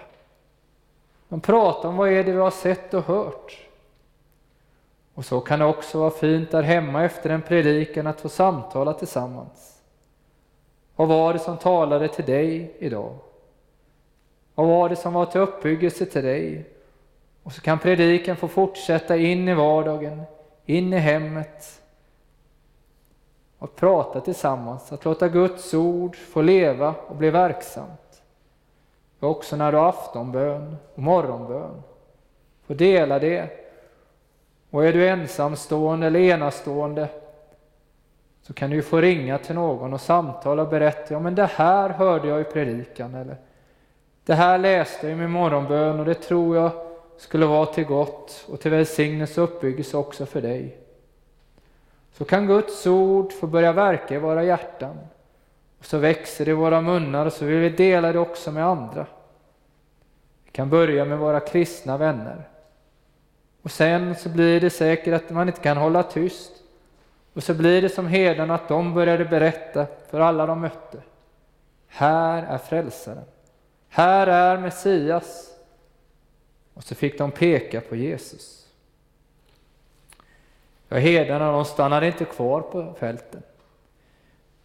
De pratade om vad är det vi har sett och hört. Och så kan det också vara fint där hemma efter en predikan att få samtala tillsammans. Vad var det som talade till dig idag? Vad var det som var till uppbyggelse till dig? Och så kan predikan få fortsätta in i vardagen, in i hemmet. Att prata tillsammans, att låta Guds ord få leva och bli verksamt. Och också när du har aftonbön och morgonbön. Få dela det. Och är du ensamstående eller enastående så kan du få ringa till någon och samtala och berätta, ja men det här hörde jag i predikan eller det här läste jag i min morgonbön och det tror jag skulle vara till gott och till välsignelse och uppbyggelse också för dig. Så kan Guds ord få börja verka i våra hjärtan. Och så växer det i våra munnar och så vill vi dela det också med andra. Vi kan börja med våra kristna vänner. Och sen så blir det säkert att man inte kan hålla tyst. Och så blir det som herdarna att de började berätta för alla de mötte. Här är frälsaren. Här är Messias. Och så fick de peka på Jesus. Ja, herdarna de stannade inte kvar på fälten.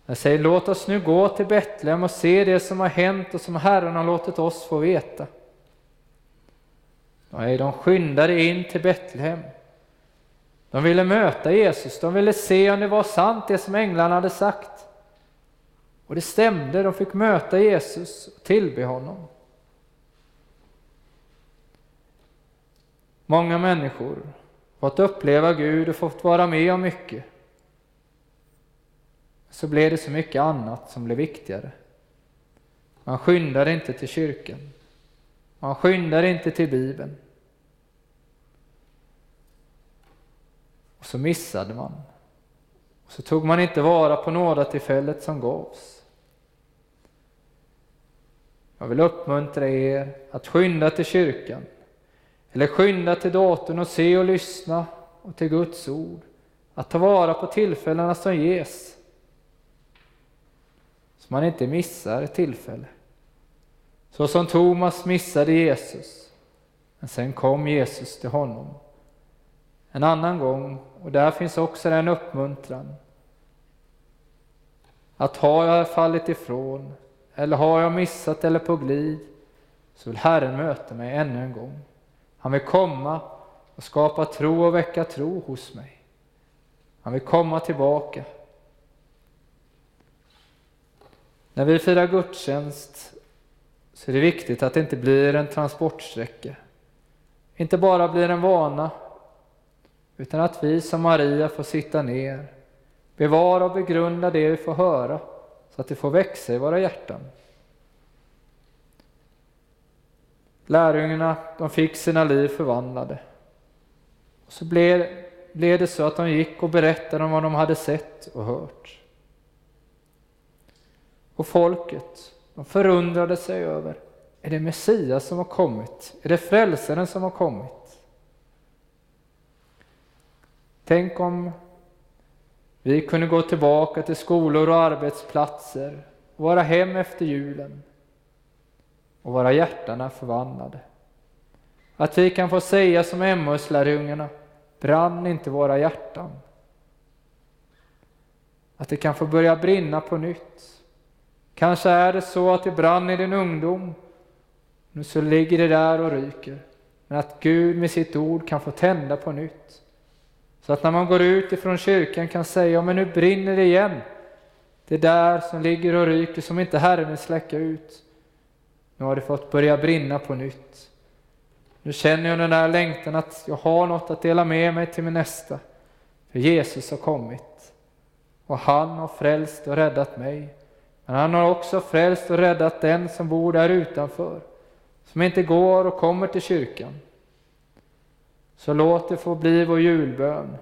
Jag säger låt oss nu gå till Betlehem och se det som har hänt och som Herren har låtit oss få veta. Nej, de skyndade in till Betlehem. De ville möta Jesus, de ville se om det var sant det som änglarna hade sagt. Och det stämde, de fick möta Jesus och tillbe honom. Många människor har fått uppleva Gud och fått vara med om mycket. Så blev det så mycket annat som blev viktigare. Man skyndade inte till kyrkan. Man skyndade inte till Bibeln. Och så missade man. Så tog man inte vara på nådatillfället som gavs. Jag vill uppmuntra er att skynda till kyrkan, eller skynda till datorn och se och lyssna och till Guds ord. Att ta vara på tillfällena som ges. Så man inte missar ett tillfälle. Så som Thomas missade Jesus. Men sen kom Jesus till honom. En annan gång, och där finns också den uppmuntran. Att har jag fallit ifrån, eller har jag missat eller på glid, så vill Herren möta mig ännu en gång. Han vill komma och skapa tro och väcka tro hos mig. Han vill komma tillbaka. När vi firar gudstjänst så är det viktigt att det inte blir en transportsträcka. Inte bara blir en vana, utan att vi som Maria får sitta ner, bevara och begrunda det vi får höra, så att det får växa i våra hjärtan. Lärjungarna, de fick sina liv förvandlade. Och så blev, blev det så att de gick och berättade om vad de hade sett och hört. Och folket, de förundrade sig över, är det Messias som har kommit? Är det frälsaren som har kommit? Tänk om vi kunde gå tillbaka till skolor och arbetsplatser, och våra hem efter julen och våra hjärtan är förvandlade. Att vi kan få säga som Emmaus-lärjungarna, brann inte våra hjärtan? Att det kan få börja brinna på nytt. Kanske är det så att det brann i din ungdom, nu så ligger det där och ryker. Men att Gud med sitt ord kan få tända på nytt. Så att när man går ut ifrån kyrkan kan säga, men nu brinner det igen. Det där som ligger och ryker som inte Herren vill släcka ut. Nu har det fått börja brinna på nytt. Nu känner jag den där längtan att jag har något att dela med mig till min nästa. För Jesus har kommit. Och han har frälst och räddat mig. Men han har också frälst och räddat den som bor där utanför. Som inte går och kommer till kyrkan. Så låt det få bli vår julbön.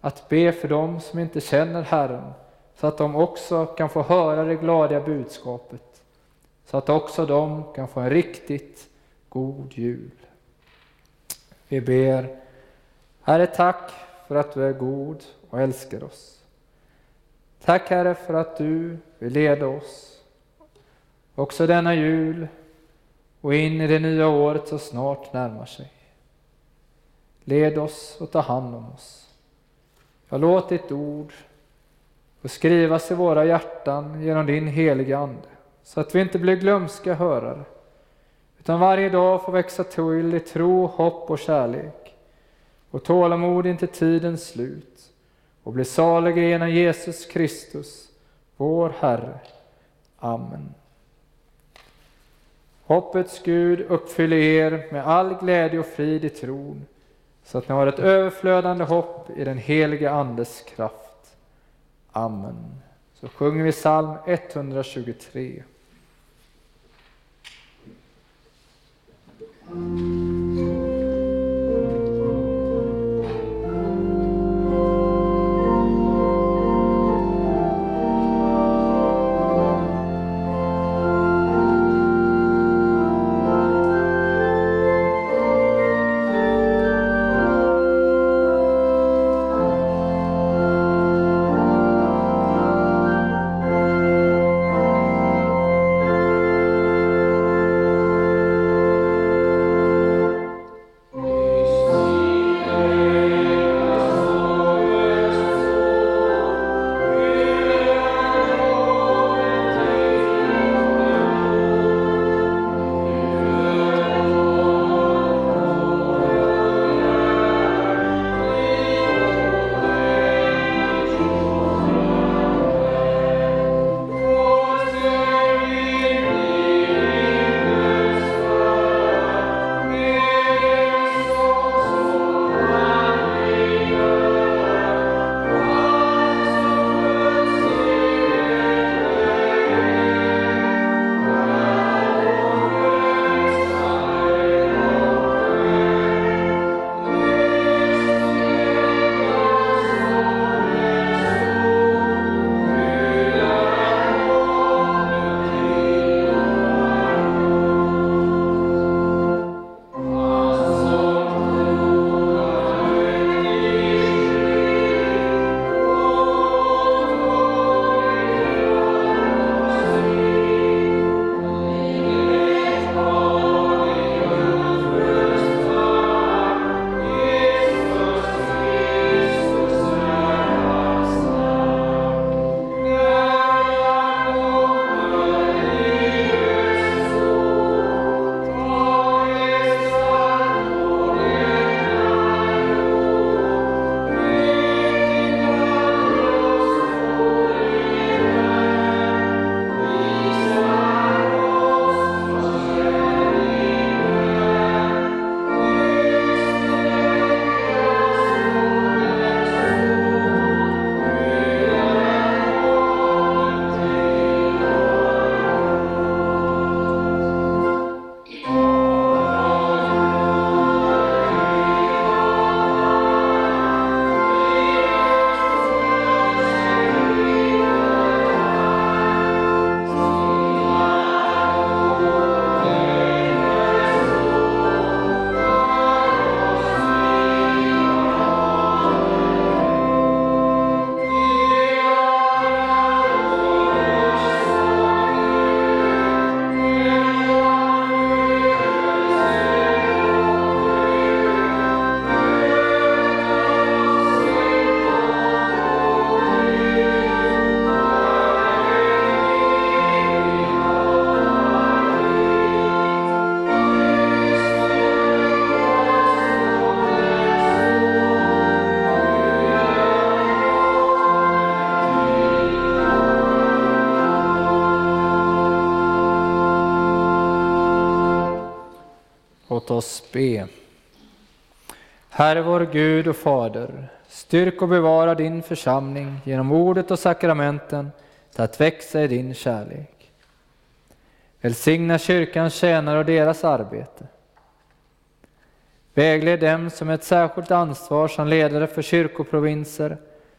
Att be för dem som inte känner Herren. Så att de också kan få höra det glada budskapet så att också de kan få en riktigt god jul. Vi ber, Herre tack för att du är god och älskar oss. Tack Herre för att du vill leda oss också denna jul och in i det nya året så snart närmar sig. Led oss och ta hand om oss. Jag låt ditt ord få skrivas i våra hjärtan genom din heliga Ande så att vi inte blir glömska hörare, utan varje dag får växa till i tro, hopp och kärlek och tålamod intill tidens slut och bli saliga genom Jesus Kristus, vår Herre. Amen. Hoppets Gud uppfyller er med all glädje och frid i tron, så att ni har ett överflödande hopp i den helige Andes kraft. Amen. Så sjunger vi psalm 123. Oss be. Herre vår Gud och Fader, styrk och bevara din församling genom ordet och sakramenten till att växa i din kärlek. Välsigna kyrkans tjänare och deras arbete. Vägled dem som ett särskilt ansvar som ledare för kyrkoprovinser,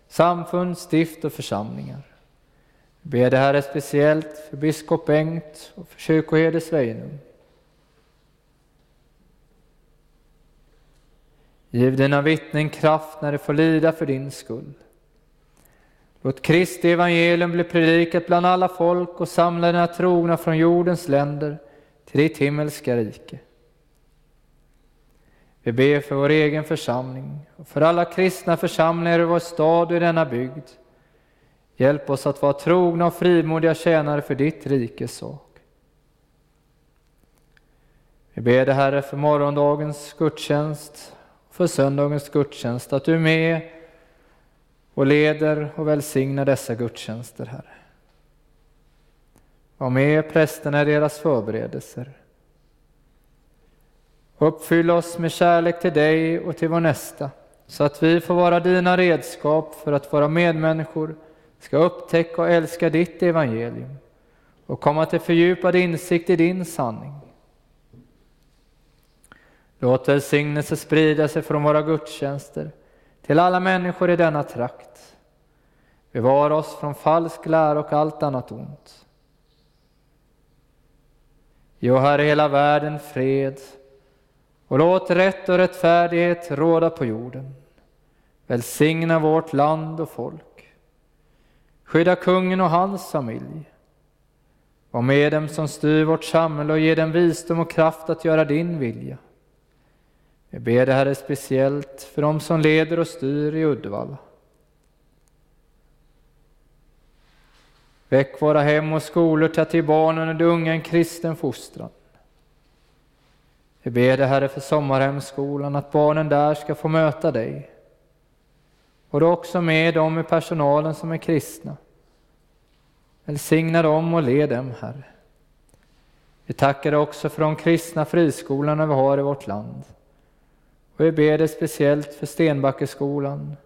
samfund, stift och församlingar. Vi ber det här speciellt för biskop Bengt och för kyrkoherde Sveinung. Giv dina vittnen kraft när de får lida för din skull. Låt Kristi evangelium bli predikat bland alla folk och samla dina trogna från jordens länder till ditt himmelska rike. Vi ber för vår egen församling och för alla kristna församlingar i vår stad och i denna bygd. Hjälp oss att vara trogna och frimodiga tjänare för ditt rikes sak. Vi ber dig Herre för morgondagens gudstjänst för söndagens gudstjänst, att du är med och leder och välsignar dessa gudstjänster, Herre. Var med prästerna i deras förberedelser. Uppfyll oss med kärlek till dig och till vår nästa, så att vi får vara dina redskap för att våra medmänniskor ska upptäcka och älska ditt evangelium och komma till fördjupad insikt i din sanning. Låt välsignelse sprida sig från våra gudstjänster till alla människor i denna trakt. Bevara oss från falsk lära och allt annat ont. Ge, Herre, hela världen fred och låt rätt och rättfärdighet råda på jorden. Välsigna vårt land och folk. Skydda kungen och hans familj. Var med dem som styr vårt samhälle och ge dem visdom och kraft att göra din vilja. Vi ber det Herre speciellt för dem som leder och styr i Uddevalla. Väck våra hem och skolor till att ge barnen och de unga en kristen fostran. Vi ber dig Herre för Sommarhemsskolan, att barnen där ska få möta dig. Och du också med dem i personalen som är kristna. Välsigna dem och led dem, Herre. Vi tackar dig också för de kristna friskolorna vi har i vårt land. Och vi ber dig speciellt för Stenbackeskolan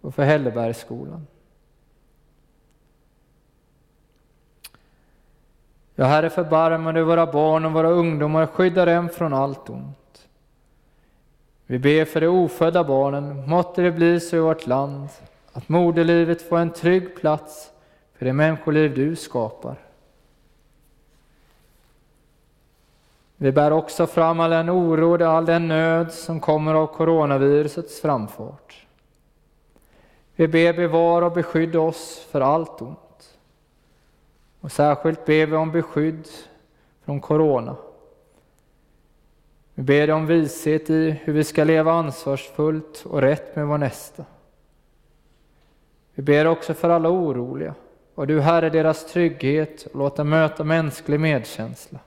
och för Hällebergsskolan. Ja, Herre, förbarma dig våra barn och våra ungdomar, skydda dem från allt ont. Vi ber för de ofödda barnen, måtte det bli så i vårt land att moderlivet får en trygg plats för det människoliv du skapar. Vi bär också fram all den oro och all den nöd som kommer av coronavirusets framfart. Vi ber bevara och beskydda oss för allt ont. Och särskilt ber vi om beskydd från corona. Vi ber om vishet i hur vi ska leva ansvarsfullt och rätt med vår nästa. Vi ber också för alla oroliga, och du Herre deras trygghet och låt dem möta mänsklig medkänsla.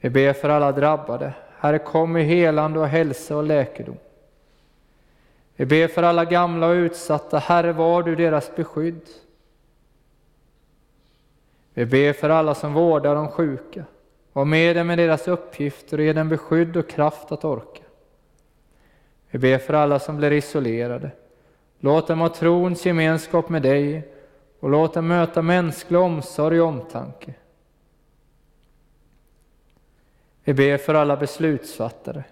Vi ber för alla drabbade. Herre, kom med helande och hälsa och läkedom. Vi ber för alla gamla och utsatta. Herre, var du deras beskydd. Vi ber för alla som vårdar de sjuka. Var med dem med deras uppgifter och ge dem beskydd och kraft att orka. Vi ber för alla som blir isolerade. Låt dem ha trons gemenskap med dig och låt dem möta mänsklig omsorg och omtanke. Vi ber för alla beslutsfattare.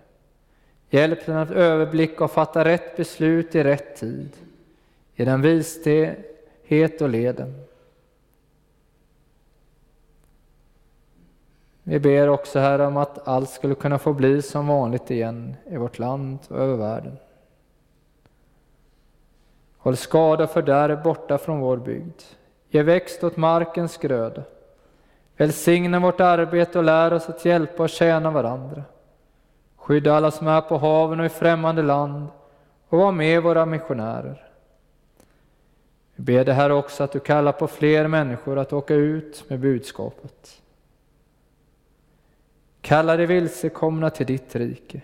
Hjälp dem att överblicka och fatta rätt beslut i rätt tid. Ge dem vishet och leden. Vi ber också här om att allt skulle kunna få bli som vanligt igen i vårt land och över världen. Håll skada och fördärv borta från vår bygd. Ge växt åt markens gröda. Välsigna vårt arbete och lär oss att hjälpa och tjäna varandra. Skydda alla som är på haven och i främmande land och var med våra missionärer. Vi ber dig här också att du kallar på fler människor att åka ut med budskapet. Kalla de vilsekomna till ditt rike.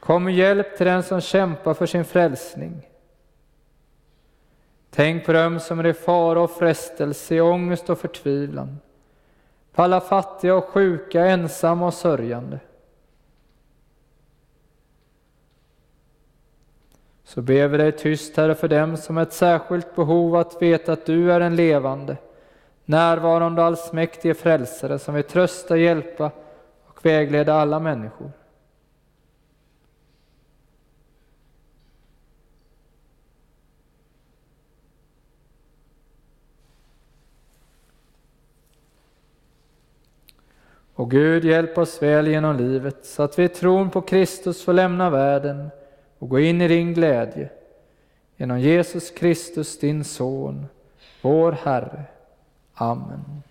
Kom med hjälp till den som kämpar för sin frälsning. Tänk på dem som är i fara och frestelse, i ångest och förtvivlan på alla fattiga och sjuka, ensamma och sörjande. Så ber vi dig tyst, Herre, för dem som har ett särskilt behov att veta att du är en levande, närvarande och allsmäktige frälsare som vill trösta, hjälpa och vägleda alla människor. Och Gud, hjälp oss väl genom livet så att vi i tron på Kristus får lämna världen och gå in i din glädje. Genom Jesus Kristus, din Son, vår Herre. Amen.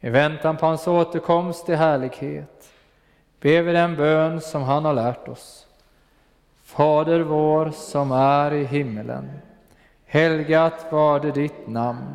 I väntan på hans återkomst i härlighet ber vi den bön som han har lärt oss. Fader vår som är i himmelen. Helgat var det ditt namn.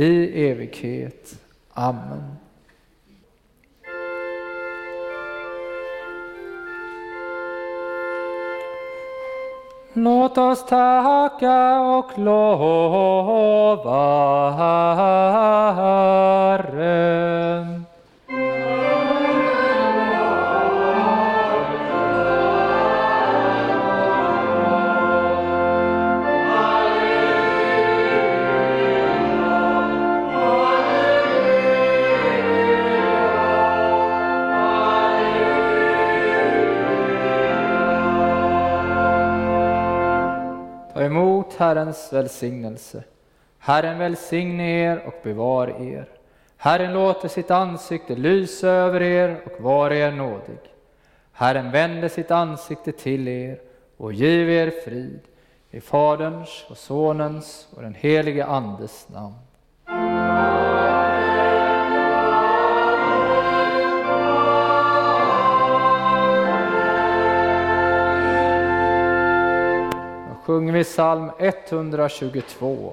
i evighet. Amen. Låt oss tacka och lova Herren. Herrens välsignelse. Herren välsigne er och bevara er. Herren låter sitt ansikte lysa över er och var er nådig. Herren vände sitt ansikte till er och giv er frid. I Faderns och Sonens och den helige Andes namn. Sjunger vi psalm 122.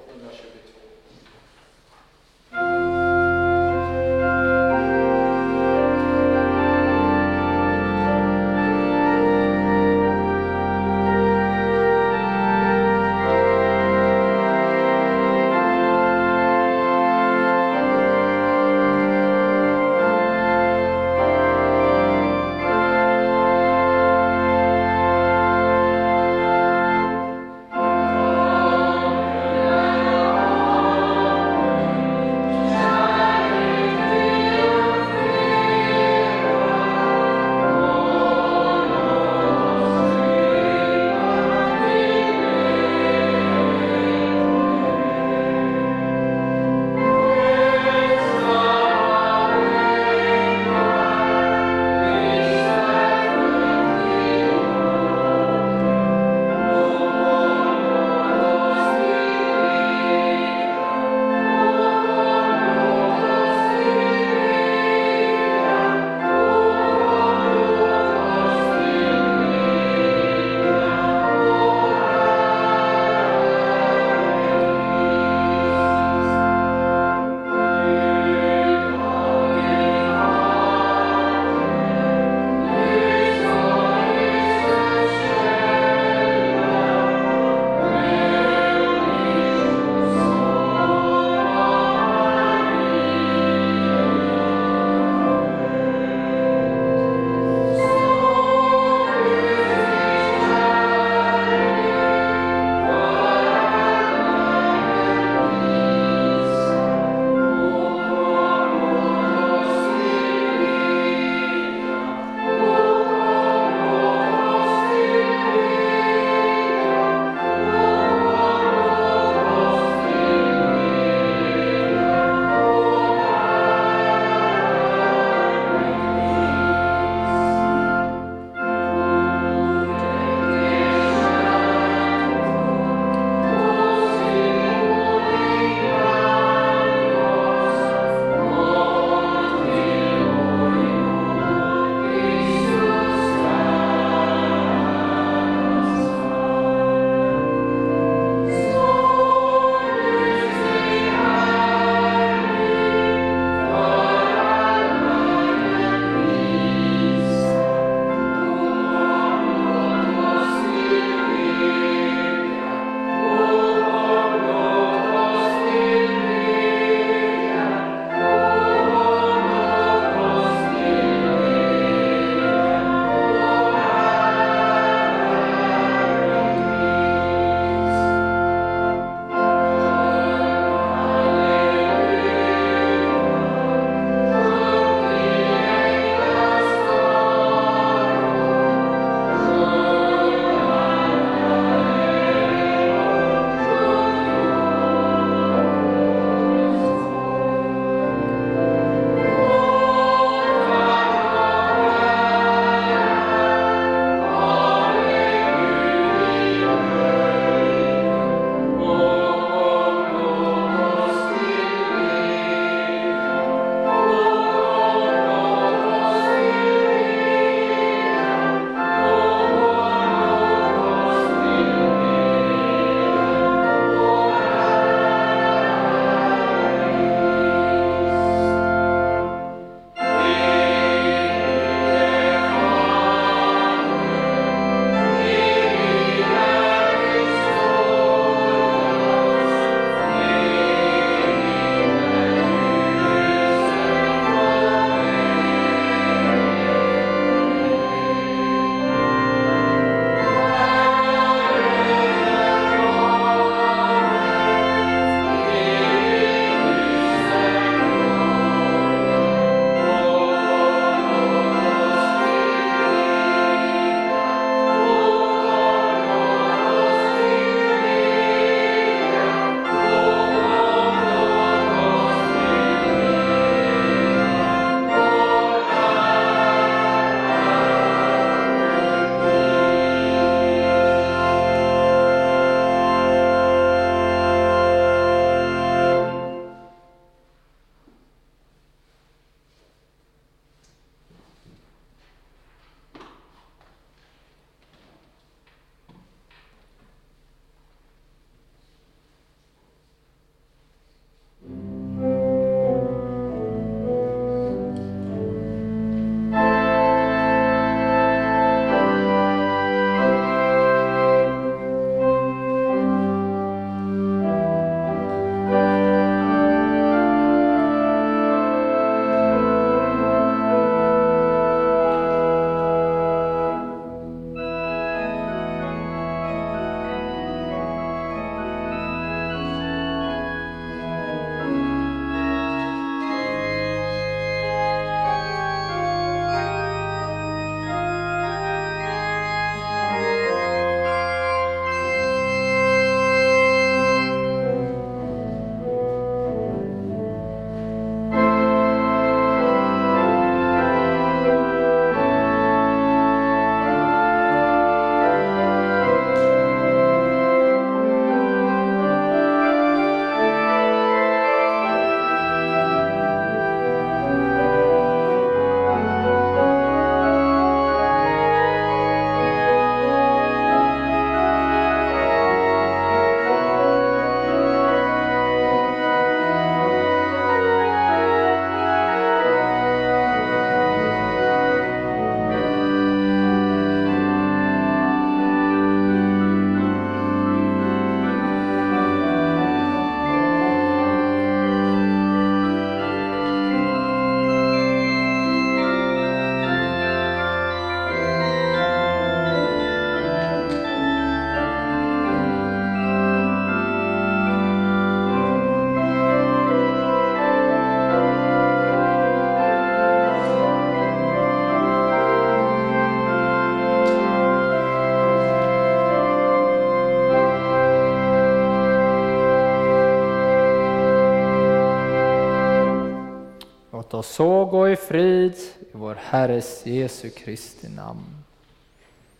Herres Jesu Kristi namn.